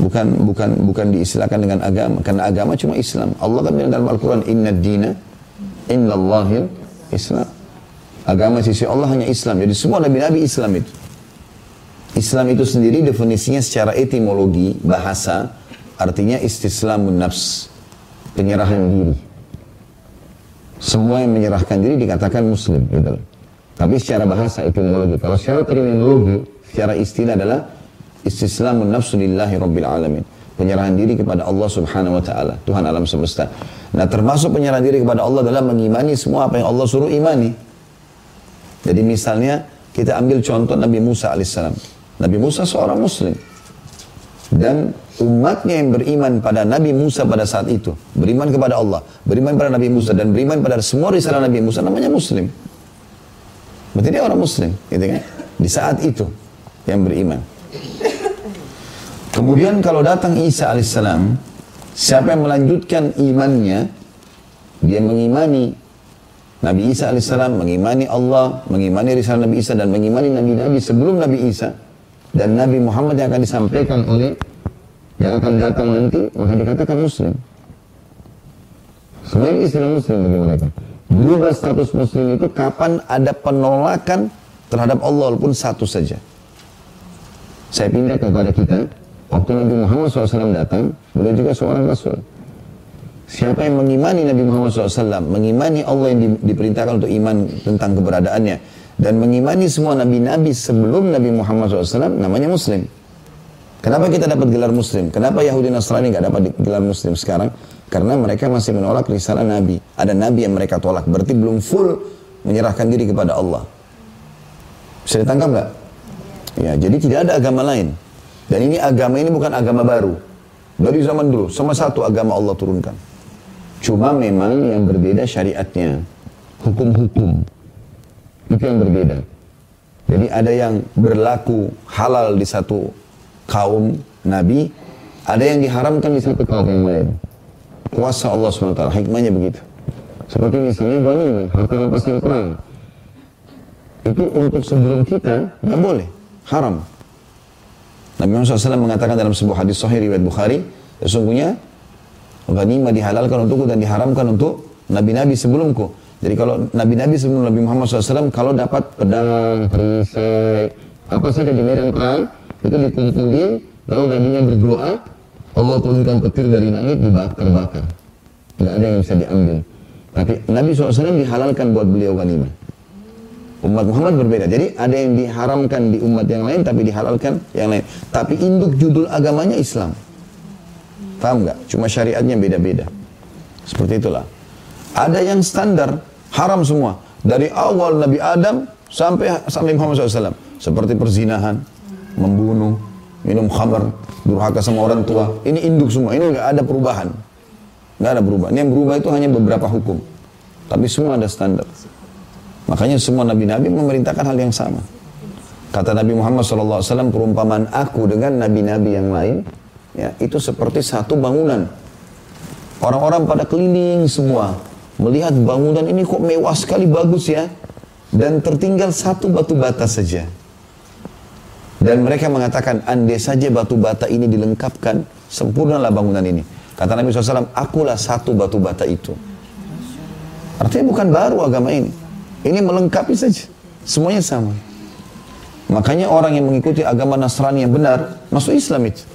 A: Bukan bukan bukan diistilahkan dengan agama karena agama cuma Islam. Allah kan bilang dalam Al-Qur'an inna dina innallahil Islam. Agama sisi Allah hanya Islam. Jadi semua nabi-nabi Islam itu. Islam itu sendiri definisinya secara etimologi bahasa artinya istislamun nafs, penyerahan diri. Semua yang menyerahkan diri dikatakan muslim gitu. Tapi secara bahasa etimologi. Kalau secara terminologi, secara istilah adalah istislamun nafsu lillahi rabbil alamin. Penyerahan diri kepada Allah subhanahu wa ta'ala. Tuhan alam semesta. Nah termasuk penyerahan diri kepada Allah adalah mengimani semua apa yang Allah suruh imani. Jadi misalnya kita ambil contoh Nabi Musa alaihissalam. Nabi Musa seorang muslim. Dan umatnya yang beriman pada Nabi Musa pada saat itu. Beriman kepada Allah. Beriman pada Nabi Musa. Dan beriman pada semua risalah Nabi Musa namanya muslim. Berarti dia orang muslim. Gitu kan? Di saat itu yang beriman. Kemudian kalau datang Isa alaihissalam, siapa yang melanjutkan imannya, dia mengimani Nabi Isa alaihissalam, mengimani Allah, mengimani risalah Nabi Isa dan mengimani Nabi-Nabi sebelum Nabi Isa dan Nabi Muhammad yang akan disampaikan oleh yang akan datang nanti maka dikatakan Muslim. Sebenarnya istilah Muslim bagi mereka. Berubah status Muslim itu kapan ada penolakan terhadap Allah walaupun satu saja. Saya pindah kepada kita, Waktu Nabi Muhammad SAW datang, beliau juga seorang Rasul. Siapa yang mengimani Nabi Muhammad SAW, mengimani Allah yang di, diperintahkan untuk iman tentang keberadaannya, dan mengimani semua nabi-nabi sebelum Nabi Muhammad SAW, namanya Muslim. Kenapa kita dapat gelar Muslim? Kenapa Yahudi Nasrani nggak dapat gelar Muslim sekarang? Karena mereka masih menolak risalah Nabi. Ada Nabi yang mereka tolak, berarti belum full menyerahkan diri kepada Allah. Bisa ditangkap nggak? Ya, jadi tidak ada agama lain. Dan ini agama ini bukan agama baru. Dari zaman dulu, sama satu agama Allah turunkan. Cuma memang yang berbeda syariatnya. Hukum-hukum. Itu yang berbeda. Jadi ada yang berlaku halal di satu kaum Nabi, ada yang diharamkan di satu kaum yang lain. Kuasa Allah SWT, hikmahnya begitu. Seperti misalnya ghanimah, harta rampasan perang. Itu untuk sebelum kita, nggak boleh, haram. Nabi Muhammad SAW mengatakan dalam sebuah hadis sahih riwayat Bukhari, sesungguhnya ghanimah dihalalkan untukku dan diharamkan untuk nabi-nabi sebelumku. Jadi kalau nabi-nabi sebelum Nabi Muhammad SAW, kalau dapat pedang, perisai, apa saja di medan perang, itu dikumpulin, lalu nabinya berdoa, Allah turunkan petir dari langit dibakar-bakar. Tidak ada yang bisa diambil. Tapi Nabi SAW dihalalkan buat beliau ghanimah. Umat Muhammad berbeda. Jadi ada yang diharamkan di umat yang lain tapi dihalalkan yang lain. Tapi induk judul agamanya Islam. Paham nggak? Cuma syariatnya beda-beda. Seperti itulah. Ada yang standar haram semua. Dari awal Nabi Adam sampai sampai Muhammad SAW. Seperti perzinahan, membunuh, minum khamar, durhaka sama orang tua. Ini induk semua. Ini nggak ada perubahan. Nggak ada perubahan. Yang berubah itu hanya beberapa hukum. Tapi semua ada standar. Makanya semua nabi-nabi memerintahkan hal yang sama. Kata Nabi Muhammad SAW, perumpamaan aku dengan nabi-nabi yang lain, ya itu seperti satu bangunan. Orang-orang pada keliling semua, melihat bangunan ini kok mewah sekali, bagus ya. Dan tertinggal satu batu bata saja. Dan mereka mengatakan, andai saja batu bata ini dilengkapkan, sempurnalah bangunan ini. Kata Nabi SAW, akulah satu batu bata itu. Artinya bukan baru agama ini. Ini melengkapi saja. Semuanya sama. Makanya orang yang mengikuti agama Nasrani yang benar, masuk Islam itu.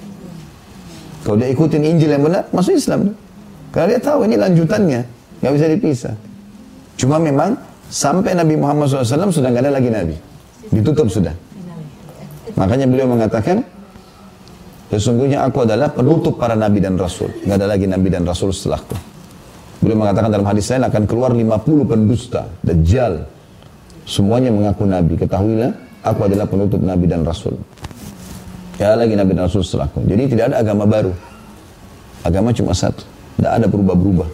A: Kalau dia ikutin Injil yang benar, masuk Islam. Karena dia tahu ini lanjutannya. Nggak bisa dipisah. Cuma memang sampai Nabi Muhammad SAW sudah nggak ada lagi Nabi. Ditutup sudah. Makanya beliau mengatakan, sesungguhnya aku adalah penutup para Nabi dan Rasul. Nggak ada lagi Nabi dan Rasul setelahku. Beliau mengatakan dalam hadis lain akan keluar 50 pendusta, dajjal. Semuanya mengaku nabi. Ketahuilah, aku adalah penutup nabi dan rasul. Ya lagi nabi dan rasul setelahku. Jadi tidak ada agama baru. Agama cuma satu. Tidak ada berubah-berubah.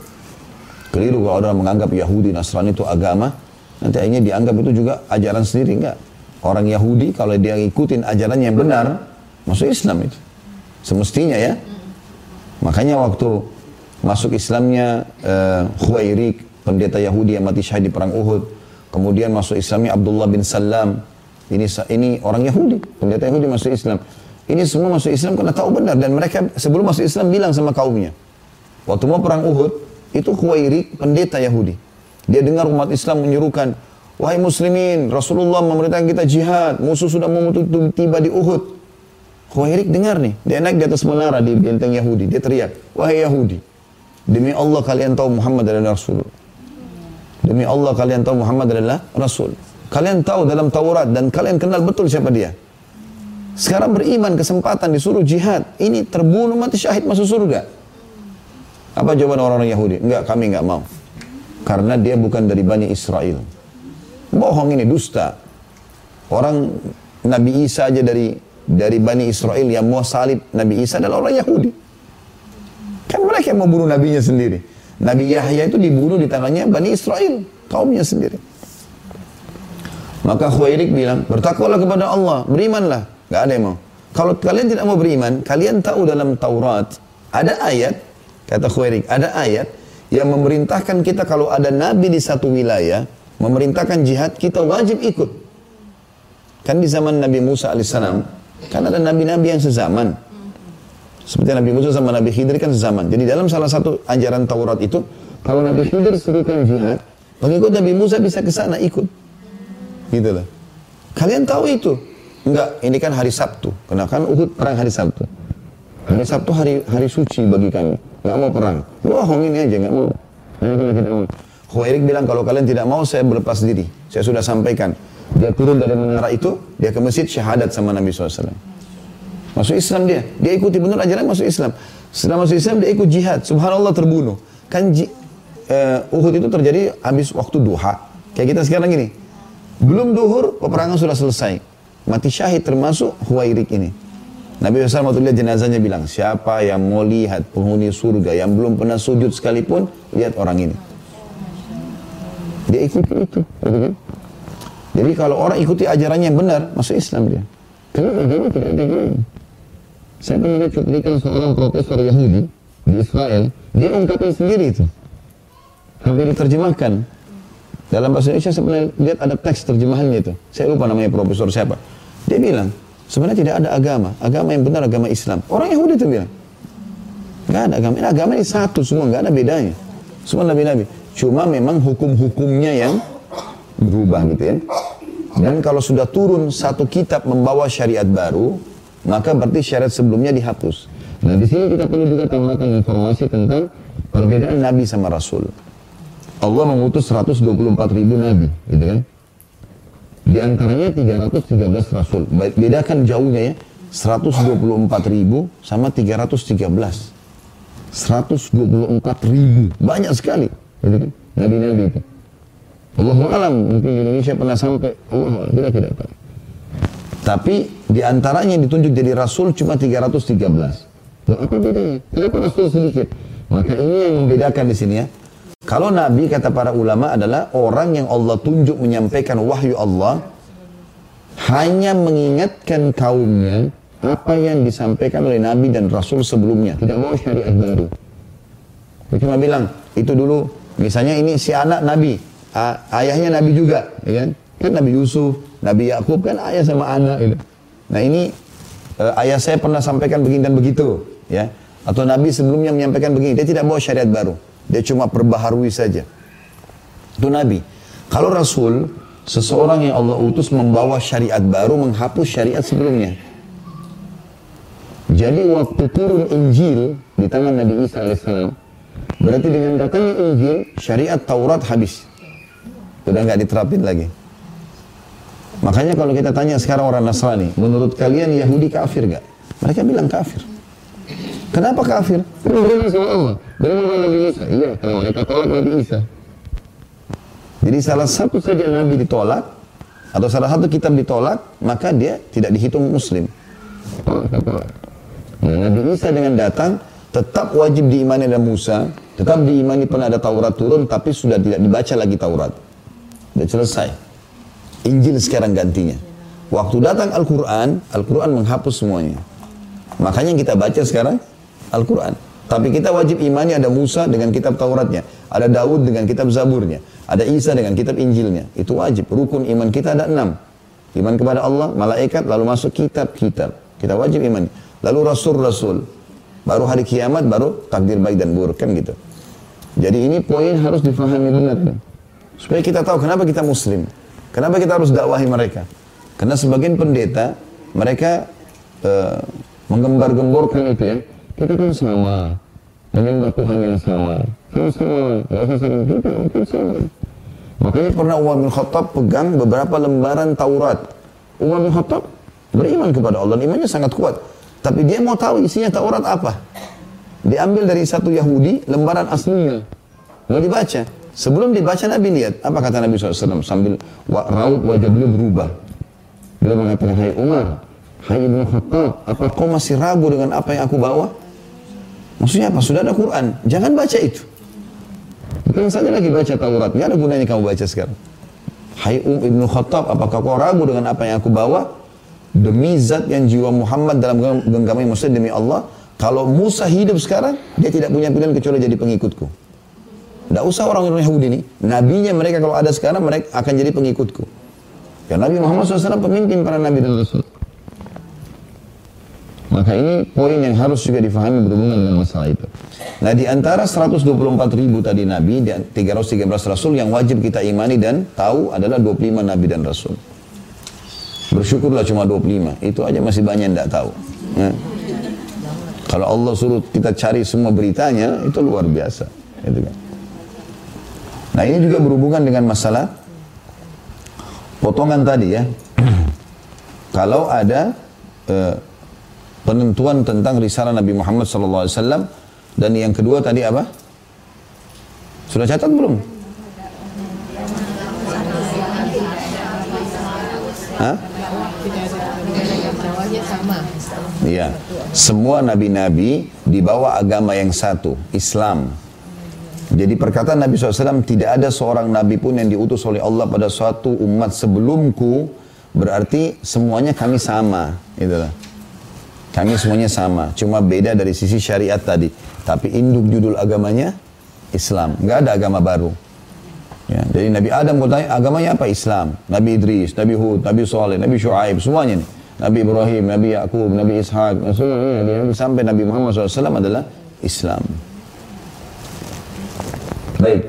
A: Keliru kalau orang menganggap Yahudi, Nasrani itu agama, nanti akhirnya dianggap itu juga ajaran sendiri. Enggak. Orang Yahudi kalau dia ngikutin ajaran yang benar, masuk Islam itu. Semestinya ya. Makanya waktu masuk Islamnya uh, Khuwairik, pendeta Yahudi yang mati syahid di perang Uhud. Kemudian masuk Islamnya Abdullah bin Salam. Ini ini orang Yahudi, pendeta Yahudi masuk Islam. Ini semua masuk Islam karena tahu benar dan mereka sebelum masuk Islam bilang sama kaumnya. Waktu mau perang Uhud, itu Khuwairik, pendeta Yahudi. Dia dengar umat Islam menyuruhkan, Wahai muslimin, Rasulullah memerintahkan kita jihad, musuh sudah mau tiba di Uhud. Khuwairik dengar nih, dia naik di atas menara di benteng Yahudi, dia teriak, Wahai Yahudi, Demi Allah kalian tahu Muhammad adalah Rasul. Demi Allah kalian tahu Muhammad adalah Rasul. Kalian tahu dalam Taurat dan kalian kenal betul siapa dia. Sekarang beriman kesempatan disuruh jihad. Ini terbunuh mati syahid masuk surga. Apa jawaban orang-orang Yahudi? Enggak, kami enggak mau. Karena dia bukan dari Bani Israel. Bohong ini, dusta. Orang Nabi Isa aja dari dari Bani Israel yang mau salib Nabi Isa adalah orang Yahudi. Yang mau bunuh nabinya sendiri. Nabi Yahya itu dibunuh di tangannya Bani Israel, kaumnya sendiri. Maka Khuairik bilang, bertakwalah kepada Allah, berimanlah. Gak ada yang mau. Kalau kalian tidak mau beriman, kalian tahu dalam Taurat, ada ayat, kata Khuairik, ada ayat yang memerintahkan kita kalau ada nabi di satu wilayah, memerintahkan jihad, kita wajib ikut. Kan di zaman Nabi Musa alaihissalam, kan ada nabi-nabi yang sezaman. Seperti Nabi Musa sama Nabi Khidir kan sezaman. Jadi dalam salah satu ajaran Taurat itu, kalau Nabi Khidir serukan jihad, pengikut Nabi Musa bisa ke sana ikut. Gitu loh. Kalian tahu itu? Enggak, ini kan hari Sabtu. Karena kan Uhud perang hari Sabtu. Hari Sabtu hari hari suci bagi kami. Enggak mau perang. Bohong ini aja, enggak mau. Khuairik bilang kalau kalian tidak mau saya berlepas diri. Saya sudah sampaikan. Dia turun dari menara itu, dia ke masjid syahadat sama Nabi SAW. Masuk Islam dia. Dia ikuti benar ajaran masuk Islam. Setelah masuk Islam dia ikut jihad. Subhanallah terbunuh. Kan uh, Uhud itu terjadi habis waktu duha. Kayak kita sekarang ini. Belum duhur, peperangan sudah selesai. Mati syahid termasuk Huwairik ini. Nabi SAW waktu lihat jenazahnya bilang, siapa yang mau lihat penghuni surga yang belum pernah sujud sekalipun, lihat orang ini. Dia ikuti itu. Jadi kalau orang ikuti ajarannya yang benar, masuk Islam dia. Kenapa agama tidak ada Saya pernah lihat seorang profesor Yahudi di Israel, dia ungkapin sendiri itu. Hampir diterjemahkan. Dalam bahasa Indonesia saya pernah lihat ada teks terjemahannya itu. Saya lupa namanya profesor siapa. Dia bilang, sebenarnya tidak ada agama. Agama yang benar agama Islam. Orang Yahudi itu bilang. Nggak ada agama. Ini agama ini satu semua, nggak ada bedanya. Semua nabi-nabi. Cuma memang hukum-hukumnya yang berubah gitu ya. Dan kalau sudah turun satu kitab membawa syariat baru, maka berarti syariat sebelumnya dihapus. Nah di sini kita perlu juga tambahkan informasi tentang perbedaan Nabi sama Rasul. Allah mengutus 124 ribu nabi, gitu kan? Di antaranya 313 rasul. Bedakan jauhnya ya, 124 ribu sama 313. 124 ribu, banyak sekali, gitu kan? Nabi-nabi itu. Allah alam, mungkin Indonesia pernah sampai, Allah kita tidak tahu. Tapi di antaranya yang ditunjuk jadi rasul cuma 313. Loh, apa bedanya? Kenapa rasul sedikit? Maka ini yang membedakan di sini ya. Kalau Nabi kata para ulama adalah orang yang Allah tunjuk menyampaikan wahyu Allah hanya mengingatkan kaumnya apa yang disampaikan oleh Nabi dan Rasul sebelumnya. Tidak mau syariat baru. Dia cuma bilang, itu dulu, misalnya ini si anak Nabi, ayahnya Nabi juga, ya kan? Kan Nabi Yusuf, Nabi Yakub kan ayah sama anak. Gitu. Nah ini uh, ayah saya pernah sampaikan begini dan begitu, ya. Atau Nabi sebelumnya menyampaikan begini, dia tidak bawa syariat baru. Dia cuma perbaharui saja. Itu Nabi. Kalau Rasul, seseorang yang Allah utus membawa syariat baru menghapus syariat sebelumnya. Jadi waktu turun Injil di tangan Nabi Isa AS, berarti dengan datangnya Injil, syariat Taurat habis. Sudah nggak diterapin lagi. Makanya kalau kita tanya sekarang orang Nasrani, menurut kalian Yahudi kafir gak? Mereka bilang kafir. Kenapa kafir? Beriman sama Allah. Sama Nabi Isa. Iya, kalau mereka tolak Nabi Isa. Jadi salah satu saja Nabi ditolak, atau salah satu kitab ditolak, maka dia tidak dihitung Muslim. Nah, Nabi Isa dengan datang, tetap wajib diimani ada Musa, tetap diimani pernah ada Taurat turun, tapi sudah tidak dibaca lagi Taurat. Sudah selesai. Injil sekarang gantinya. Waktu datang Al-Quran, Al-Quran menghapus semuanya. Makanya kita baca sekarang, Al-Quran. Tapi kita wajib imani ada Musa dengan kitab Tauratnya. Ada Daud dengan kitab Zaburnya. Ada Isa dengan kitab Injilnya. Itu wajib. Rukun iman kita ada enam. Iman kepada Allah, malaikat, lalu masuk kitab-kitab. Kita wajib iman. Lalu Rasul-Rasul. Baru hari kiamat, baru takdir baik dan buruk. Kan gitu. Jadi ini poin harus difahami benar. Supaya kita tahu kenapa kita muslim. Kenapa kita harus dakwahi mereka. Karena sebagian pendeta, mereka uh, menggembar-gemborkan itu ya kita kan sama menyembah Tuhan yang sama kita sama Makanya pernah Umar bin Khattab pegang beberapa lembaran Taurat. Umar bin Khattab beriman kepada Allah imannya sangat kuat. Tapi dia mau tahu isinya Taurat apa. Diambil dari satu Yahudi lembaran aslinya. Mau dibaca. Sebelum dibaca Nabi lihat. Apa kata Nabi SAW sambil raut wajah beliau berubah. Beliau mengatakan, Hai Umar, Hai Ibn Khattab, apa kau masih ragu dengan apa yang aku bawa? Maksudnya apa? Sudah ada Quran. Jangan baca itu. Bukan saja lagi baca Taurat. Gak ada gunanya kamu baca sekarang. Hai Um Ibn Khattab, apakah kau ragu dengan apa yang aku bawa? Demi zat yang jiwa Muhammad dalam genggaman maksudnya demi Allah, kalau Musa hidup sekarang, dia tidak punya pilihan kecuali jadi pengikutku. Tidak usah orang-orang Yahudi ini. Nabinya mereka kalau ada sekarang, mereka akan jadi pengikutku. Karena Nabi Muhammad SAW pemimpin para Nabi dan Rasul. Maka ini poin yang harus juga difahami berhubungan dengan masalah itu. Nah di antara 124 ribu tadi Nabi, 313 Rasul yang wajib kita imani dan tahu adalah 25 Nabi dan Rasul. Bersyukurlah cuma 25, itu aja masih banyak yang tidak tahu. Ya. Kalau Allah suruh kita cari semua beritanya, itu luar biasa. Gitu kan. Nah ini juga berhubungan dengan masalah potongan tadi ya. Kalau ada eh, penentuan tentang risalah Nabi Muhammad SAW dan yang kedua tadi apa? Sudah catat belum? Hah? Iya. Semua nabi-nabi dibawa agama yang satu, Islam. Jadi perkataan Nabi SAW tidak ada seorang nabi pun yang diutus oleh Allah pada suatu umat sebelumku berarti semuanya kami sama, itulah. Kami semuanya sama, cuma beda dari sisi syariat tadi. Tapi induk judul agamanya Islam, nggak ada agama baru. Ya, jadi Nabi Adam kau tanya agamanya apa Islam, Nabi Idris, Nabi Hud, Nabi Saleh, Nabi Shu'aib, semuanya nih. Nabi Ibrahim, Nabi Yakub, Nabi Nabi sampai Nabi Muhammad SAW adalah Islam. Baik,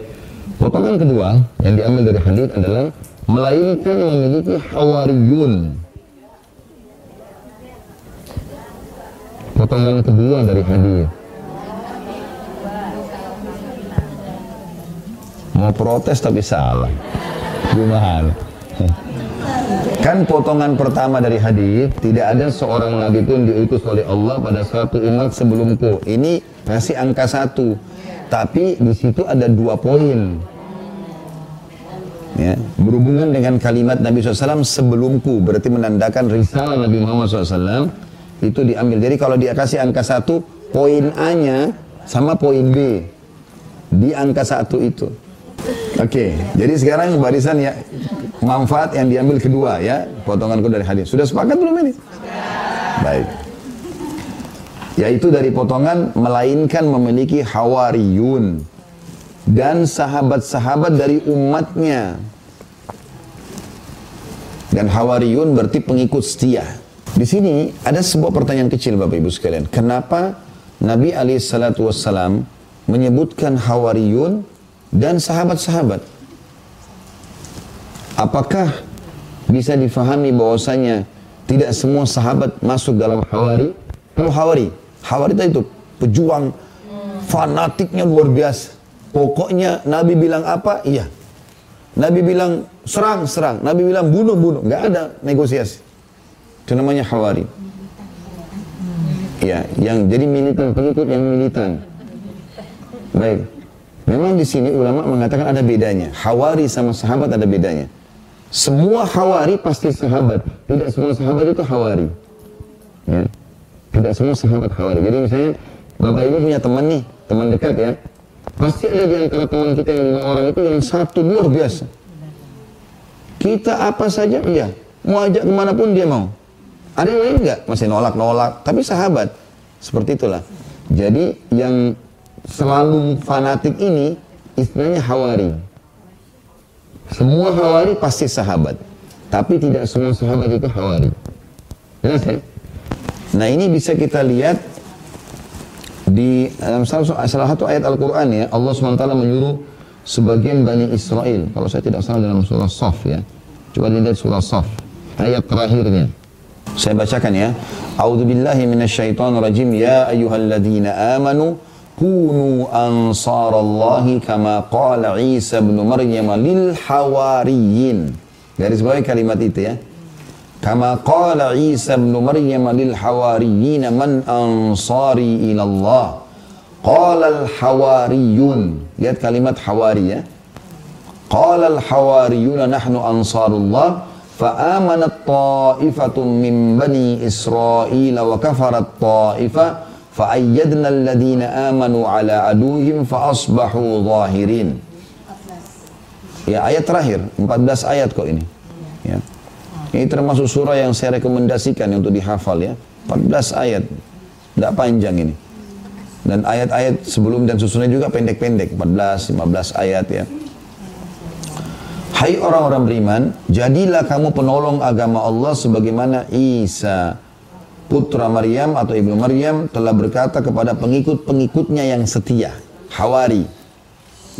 A: potongan kedua yang diambil dari hadis adalah melainkan memiliki hawariyun. Potongan kedua dari hadis. Mau protes tapi salah. Gimana? Kan potongan pertama dari hadis tidak ada seorang nabi pun diutus oleh Allah pada suatu umat sebelumku. Ini masih angka satu, tapi di situ ada dua poin. Ya, berhubungan dengan kalimat Nabi SAW sebelumku berarti menandakan risalah Nabi Muhammad SAW itu diambil. Jadi kalau dia kasih angka satu, poin A-nya sama poin B di angka satu itu. Oke, okay, jadi sekarang barisan ya manfaat yang diambil kedua ya potonganku dari hadis. Sudah sepakat belum ini? Baik. Yaitu dari potongan melainkan memiliki hawariyun dan sahabat-sahabat dari umatnya. Dan hawariyun berarti pengikut setia. Di sini ada sebuah pertanyaan kecil Bapak Ibu sekalian. Kenapa Nabi alaihissalatu wassalam menyebutkan hawariyun dan sahabat-sahabat? Apakah bisa difahami bahwasanya tidak semua sahabat masuk dalam hawari? Kalau hawari, hawari itu pejuang fanatiknya luar biasa. Pokoknya Nabi bilang apa? Iya. Nabi bilang serang, serang. Nabi bilang bunuh, bunuh. Nggak ada negosiasi. Itu namanya hawari. Ya, yang jadi militan, pengikut yang militan. Baik. Memang di sini ulama mengatakan ada bedanya. Hawari sama sahabat ada bedanya. Semua hawari pasti sahabat. Tidak semua sahabat itu hawari. Ya. Tidak semua sahabat hawari. Jadi misalnya Bapak Ibu punya teman nih, teman dekat ya. Pasti ada di antara teman kita yang orang itu yang satu luar biasa. Kita apa saja, iya. Mau ajak ke mana pun dia mau. Ada yang lain enggak? Masih nolak-nolak. Tapi sahabat. Seperti itulah. Jadi yang selalu fanatik ini istilahnya hawari. Semua hawari pasti sahabat. Tapi tidak semua sahabat itu hawari. Ya? Nah ini bisa kita lihat di dalam salah, satu ayat Al-Quran ya. Allah SWT menyuruh sebagian Bani Israel. Kalau saya tidak salah dalam surah Saf ya. Coba dilihat surah Saf. Ayat terakhirnya. Saya bacakan ya. A'udzu billahi minasyaitonir rajim. Ya ayyuhalladzina amanu kunu ansarallahi kama qala Isa bin Maryam lil hawariyin. Garis bawah kalimat itu ya. Kama qala Isa bin Maryam lil hawariyin man ansari ila Allah. Qala al hawariyun. Lihat kalimat hawari ya. Qala al hawariyun nahnu ansarullah. فآمنت طائفة من بني إسرائيل وكفرت طائفة فأيدنا الذين آمنوا على عدوهم فأصبحوا ظاهرين Ya ayat terakhir, 14 ayat kok ini. Ya. Ini termasuk surah yang saya rekomendasikan untuk dihafal ya. 14 ayat, tidak panjang ini. Dan ayat-ayat sebelum dan susunnya juga pendek-pendek, 14, 15 ayat ya. Hai orang-orang beriman, jadilah kamu penolong agama Allah sebagaimana Isa putra Maryam atau ibnu Maryam telah berkata kepada pengikut-pengikutnya yang setia, Hawari,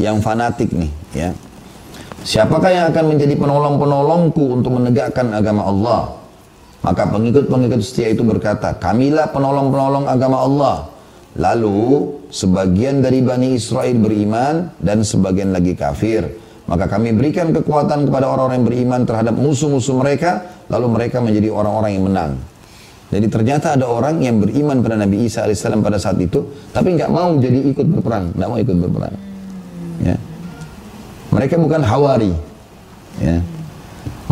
A: yang fanatik nih, ya. Siapakah yang akan menjadi penolong-penolongku untuk menegakkan agama Allah? Maka pengikut-pengikut setia itu berkata, kamilah penolong-penolong agama Allah. Lalu sebagian dari Bani Israel beriman dan sebagian lagi kafir. Maka kami berikan kekuatan kepada orang-orang yang beriman terhadap musuh-musuh mereka, lalu mereka menjadi orang-orang yang menang. Jadi ternyata ada orang yang beriman pada Nabi Isa AS pada saat itu, tapi nggak mau jadi ikut berperang, nggak mau ikut berperang. Ya. Mereka bukan hawari. Ya.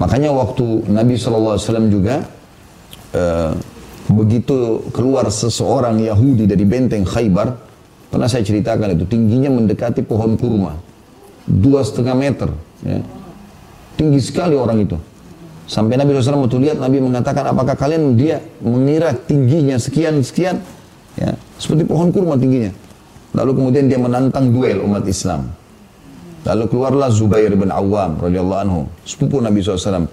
A: Makanya waktu Nabi SAW juga uh, begitu keluar seseorang Yahudi dari benteng Khaybar, pernah saya ceritakan itu tingginya mendekati pohon kurma dua setengah meter. Ya. Tinggi sekali orang itu. Sampai Nabi SAW waktu lihat Nabi mengatakan apakah kalian dia mengira tingginya sekian sekian ya seperti pohon kurma tingginya. Lalu kemudian dia menantang duel umat Islam. Lalu keluarlah Zubair bin Awam radhiyallahu anhu, sepupu Nabi SAW.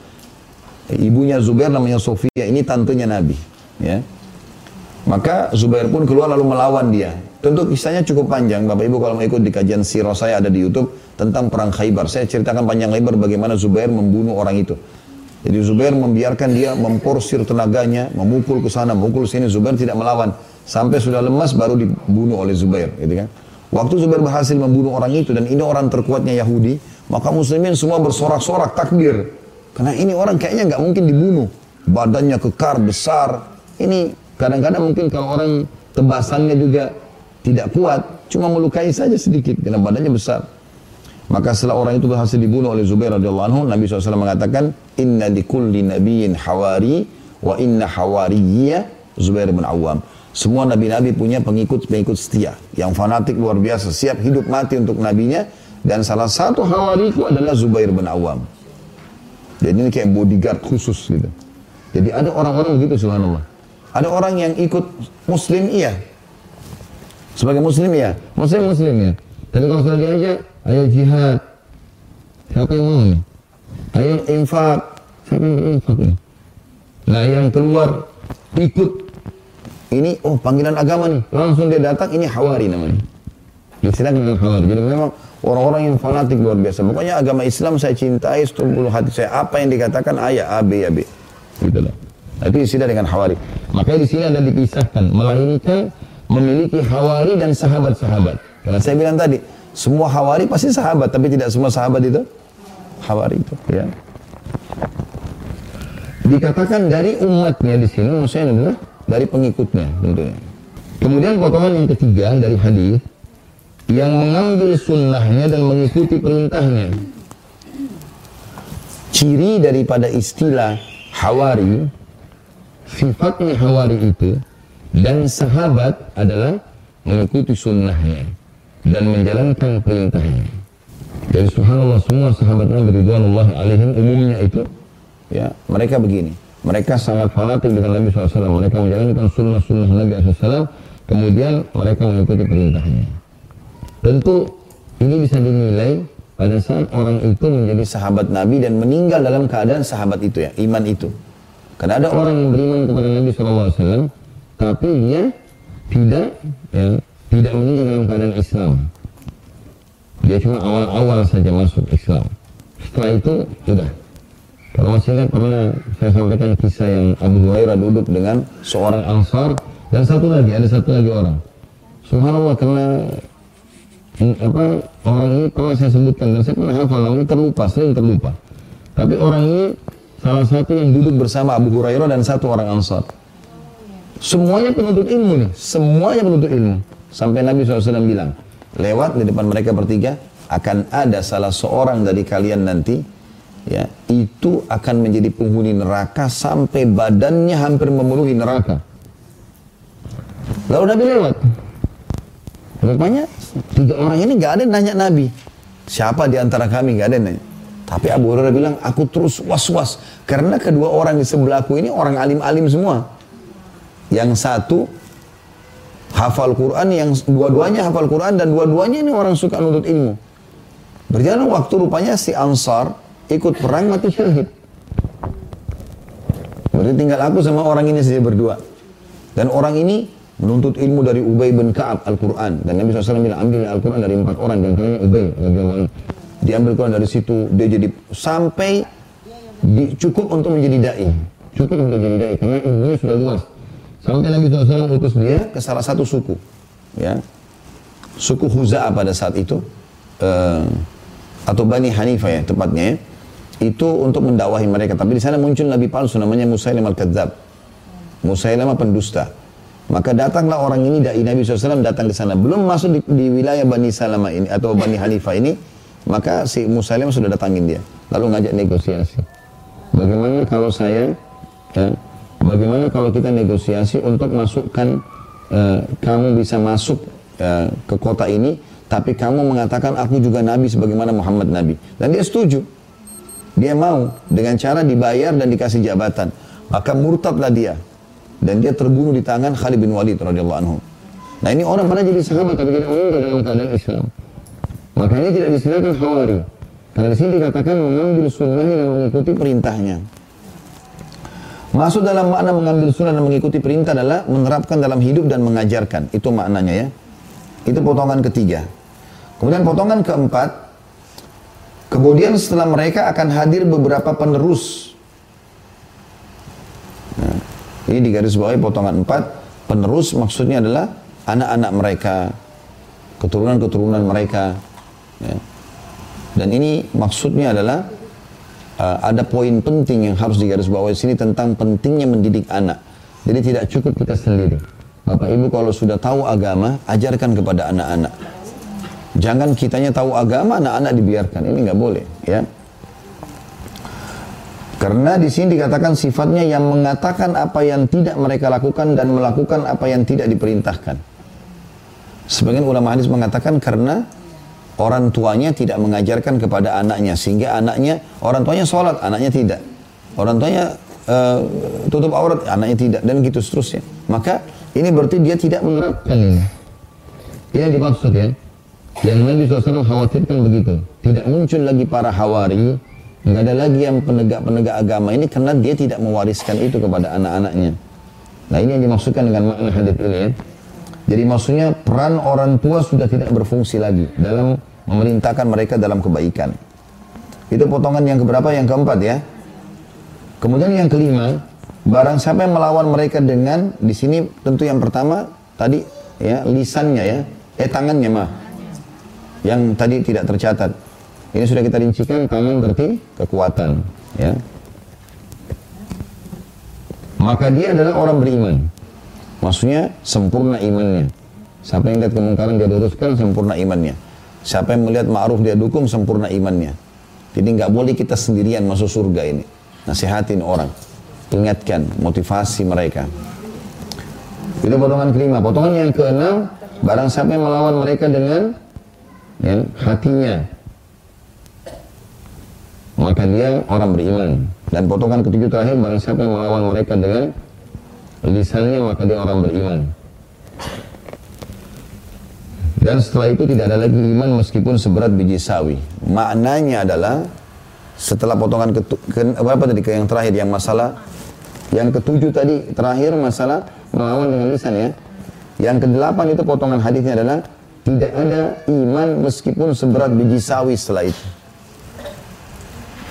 A: Ibunya Zubair namanya Sofia, ini tantenya Nabi. Ya. Maka Zubair pun keluar lalu melawan dia. Tentu kisahnya cukup panjang. Bapak Ibu kalau mau ikut di kajian sirah saya ada di Youtube tentang perang Khaybar. Saya ceritakan panjang lebar bagaimana Zubair membunuh orang itu. Jadi Zubair membiarkan dia memporsir tenaganya, memukul ke sana, memukul sini. Zubair tidak melawan. Sampai sudah lemas baru dibunuh oleh Zubair. Gitu kan. Waktu Zubair berhasil membunuh orang itu dan ini orang terkuatnya Yahudi, maka muslimin semua bersorak-sorak takbir. Karena ini orang kayaknya nggak mungkin dibunuh. Badannya kekar, besar. Ini kadang-kadang mungkin kalau orang tebasannya juga tidak kuat, cuma melukai saja sedikit karena badannya besar. Maka setelah orang itu berhasil dibunuh oleh Zubair radhiyallahu anhu, Nabi SAW mengatakan, Inna likulli nabiyyin hawari wa inna hawariyya Zubair bin Awam. Semua nabi-nabi punya pengikut-pengikut setia yang fanatik luar biasa, siap hidup mati untuk nabinya dan salah satu hawariku adalah Zubair bin Awam. Jadi ini kayak bodyguard khusus gitu. Jadi ada orang-orang begitu subhanallah. Ada orang yang ikut muslim iya, sebagai muslim ya, muslim muslim ya. Tapi kalau sudah diajak, ayo jihad. Siapa yang mau nih? Ayo infak. Siapa yang infak nih? Nah yang keluar ikut. Ini oh panggilan agama nih. Langsung dia datang, ini hawari namanya. Istilahnya dengan hawari. Jadi memang orang-orang yang fanatik luar biasa. Pokoknya agama Islam saya cintai seluruh hati saya. Apa yang dikatakan ayat A, B, ya B. Gitu lah. Itu istilah dengan hawari. Makanya di sini ada dipisahkan. Melahirkan memiliki hawari dan sahabat-sahabat. Karena saya bilang tadi, semua hawari pasti sahabat, tapi tidak semua sahabat itu hawari itu. Ya. Dikatakan dari umatnya di sini, maksudnya adalah dari pengikutnya tentunya. Kemudian potongan yang ketiga dari hadis yang mengambil sunnahnya dan mengikuti perintahnya. Ciri daripada istilah hawari, sifatnya hawari itu dan sahabat adalah mengikuti sunnahnya dan menjalankan perintahnya. Jadi subhanallah semua sahabat Nabi Ridwanullah alaihim umumnya itu ya mereka begini. Mereka sangat fanatik dengan Nabi SAW. Mereka menjalankan sunnah-sunnah Nabi SAW. Kemudian mereka mengikuti perintahnya. Tentu ini bisa dinilai pada saat orang itu menjadi sahabat Nabi dan meninggal dalam keadaan sahabat itu ya, iman itu. Karena ada orang yang beriman kepada Nabi SAW tapi dia tidak ya, tidak meninggal dalam keadaan Islam. Dia cuma awal-awal saja masuk Islam. Setelah itu sudah. Kalau masih ingat pernah saya sampaikan kisah yang Abu Hurairah duduk dengan seorang Ansar dan satu lagi ada satu lagi orang. Subhanallah karena hmm, apa orang ini pernah saya sebutkan dan saya pernah hafal namun terlupa, sering terlupa. Tapi orang ini salah satu yang duduk bersama Abu Hurairah dan satu orang Ansar. Semuanya penuntut ilmu nih, semuanya penuntut ilmu. Sampai Nabi SAW bilang, lewat di depan mereka bertiga, akan ada salah seorang dari kalian nanti, ya itu akan menjadi penghuni neraka sampai badannya hampir memenuhi neraka. Lalu Nabi lewat. Rupanya tiga orang ini nggak ada yang nanya Nabi. Siapa di antara kami nggak ada yang nanya. Tapi Abu Hurairah bilang, aku terus was-was. Karena kedua orang di sebelahku ini orang alim-alim semua. Yang satu hafal Quran, yang dua-duanya hafal Quran dan dua-duanya ini orang suka nuntut ilmu. Berjalan waktu rupanya si Ansar ikut perang mati syahid. Berarti tinggal aku sama orang ini saja berdua. Dan orang ini menuntut ilmu dari Ubay bin Ka'ab Al-Quran. Dan Nabi SAW bilang ambil Al-Quran dari empat orang. Dan kayaknya Ubay. Diambil Quran dari situ. Dia jadi sampai di, cukup untuk menjadi da'i. Cukup untuk menjadi da'i. Karena ilmunya sudah luas. Sampai Nabi SAW utus dia ke salah satu suku. Ya. Suku Huza'ah pada saat itu. Uh, atau Bani Hanifah ya tepatnya ya. Itu untuk mendakwahi mereka. Tapi di sana muncul Nabi palsu namanya Musailim al-Kadzab. Musailimah pendusta. Maka datanglah orang ini dari Nabi SAW datang ke sana. Belum masuk di, di wilayah Bani Salama ini atau Bani Hanifah ini. Maka si Musailimah sudah datangin dia. Lalu ngajak negosiasi. Bagaimana kalau saya ya, Bagaimana kalau kita negosiasi untuk masukkan uh, kamu bisa masuk uh, ke kota ini, tapi kamu mengatakan aku juga nabi sebagaimana Muhammad nabi. Dan dia setuju. Dia mau dengan cara dibayar dan dikasih jabatan. Maka murtadlah dia. Dan dia terbunuh di tangan Khalid bin Walid radhiyallahu anhu. Nah ini orang pada jadi sahabat tapi tidak meninggal dalam keadaan Islam. Makanya tidak disediakan khawari. Karena di sini dikatakan mengambil sunnahnya dan mengikuti perintahnya. Masuk dalam makna mengambil sunnah dan mengikuti perintah adalah menerapkan dalam hidup dan mengajarkan. Itu maknanya ya. Itu potongan ketiga. Kemudian potongan keempat, kemudian setelah mereka akan hadir beberapa penerus. Nah, ini di garis potongan empat, penerus maksudnya adalah anak-anak mereka, keturunan-keturunan mereka. Ya. Dan ini maksudnya adalah uh, ada poin penting yang harus digarisbawahi sini tentang pentingnya mendidik anak. Jadi tidak cukup kita sendiri. Bapak Ibu kalau sudah tahu agama, ajarkan kepada anak-anak. Jangan kitanya tahu agama, anak-anak dibiarkan. Ini nggak boleh, ya. Karena di sini dikatakan sifatnya yang mengatakan apa yang tidak mereka lakukan dan melakukan apa yang tidak diperintahkan. Sebagian ulama hadis mengatakan karena orang tuanya tidak mengajarkan kepada anaknya sehingga anaknya orang tuanya sholat anaknya tidak. Orang tuanya uh, tutup aurat anaknya tidak dan gitu seterusnya. Maka ini berarti dia tidak menerapkan. Ini ini yang dimaksud ya. Yang Nabi SAW khawatirkan begitu. Tidak muncul lagi para hawari nggak ada lagi yang penegak-penegak agama ini karena dia tidak mewariskan itu kepada anak-anaknya. Nah ini yang dimaksudkan dengan makna hadis ini ya jadi maksudnya peran orang tua sudah tidak berfungsi lagi dalam memerintahkan mereka dalam kebaikan. Itu potongan yang keberapa? Yang keempat ya. Kemudian yang kelima, barang siapa yang melawan mereka dengan di sini tentu yang pertama tadi ya lisannya ya, eh tangannya mah. Yang tadi tidak tercatat. Ini sudah kita rincikan tangan berarti kekuatan ya. Maka dia adalah orang beriman. Maksudnya sempurna imannya. Siapa yang lihat kemungkaran dia luruskan sempurna imannya. Siapa yang melihat ma'ruf dia dukung sempurna imannya. Jadi nggak boleh kita sendirian masuk surga ini. Nasihatin orang. Ingatkan, motivasi mereka. Itu potongan kelima. Potongan yang keenam, barang siapa yang melawan mereka dengan ya, hatinya. Maka dia orang beriman. Dan potongan ketujuh terakhir, barang siapa yang melawan mereka dengan lisannya, maka dia orang beriman. Dan setelah itu tidak ada lagi iman meskipun seberat biji sawi. Maknanya adalah setelah potongan ke, ke, apa tadi ke yang terakhir yang masalah yang ketujuh tadi terakhir masalah melawan dengan lisan ya. Yang kedelapan itu potongan hadisnya adalah tidak ada iman meskipun seberat biji sawi setelah itu.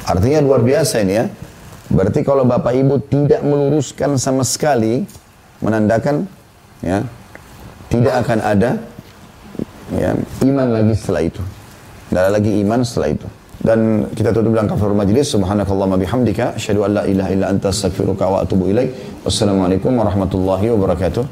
A: Artinya luar biasa ini ya. Berarti kalau Bapak Ibu tidak meluruskan sama sekali menandakan ya Tidak akan ada ya, iman lagi setelah itu. Tidak ada lagi iman setelah itu. Dan kita tutup dengan kafir majlis. Subhanakallahumma bihamdika. Asyhadu an la ilaha illa anta astaghfiruka wa atubu ilaik. Wassalamualaikum warahmatullahi wabarakatuh.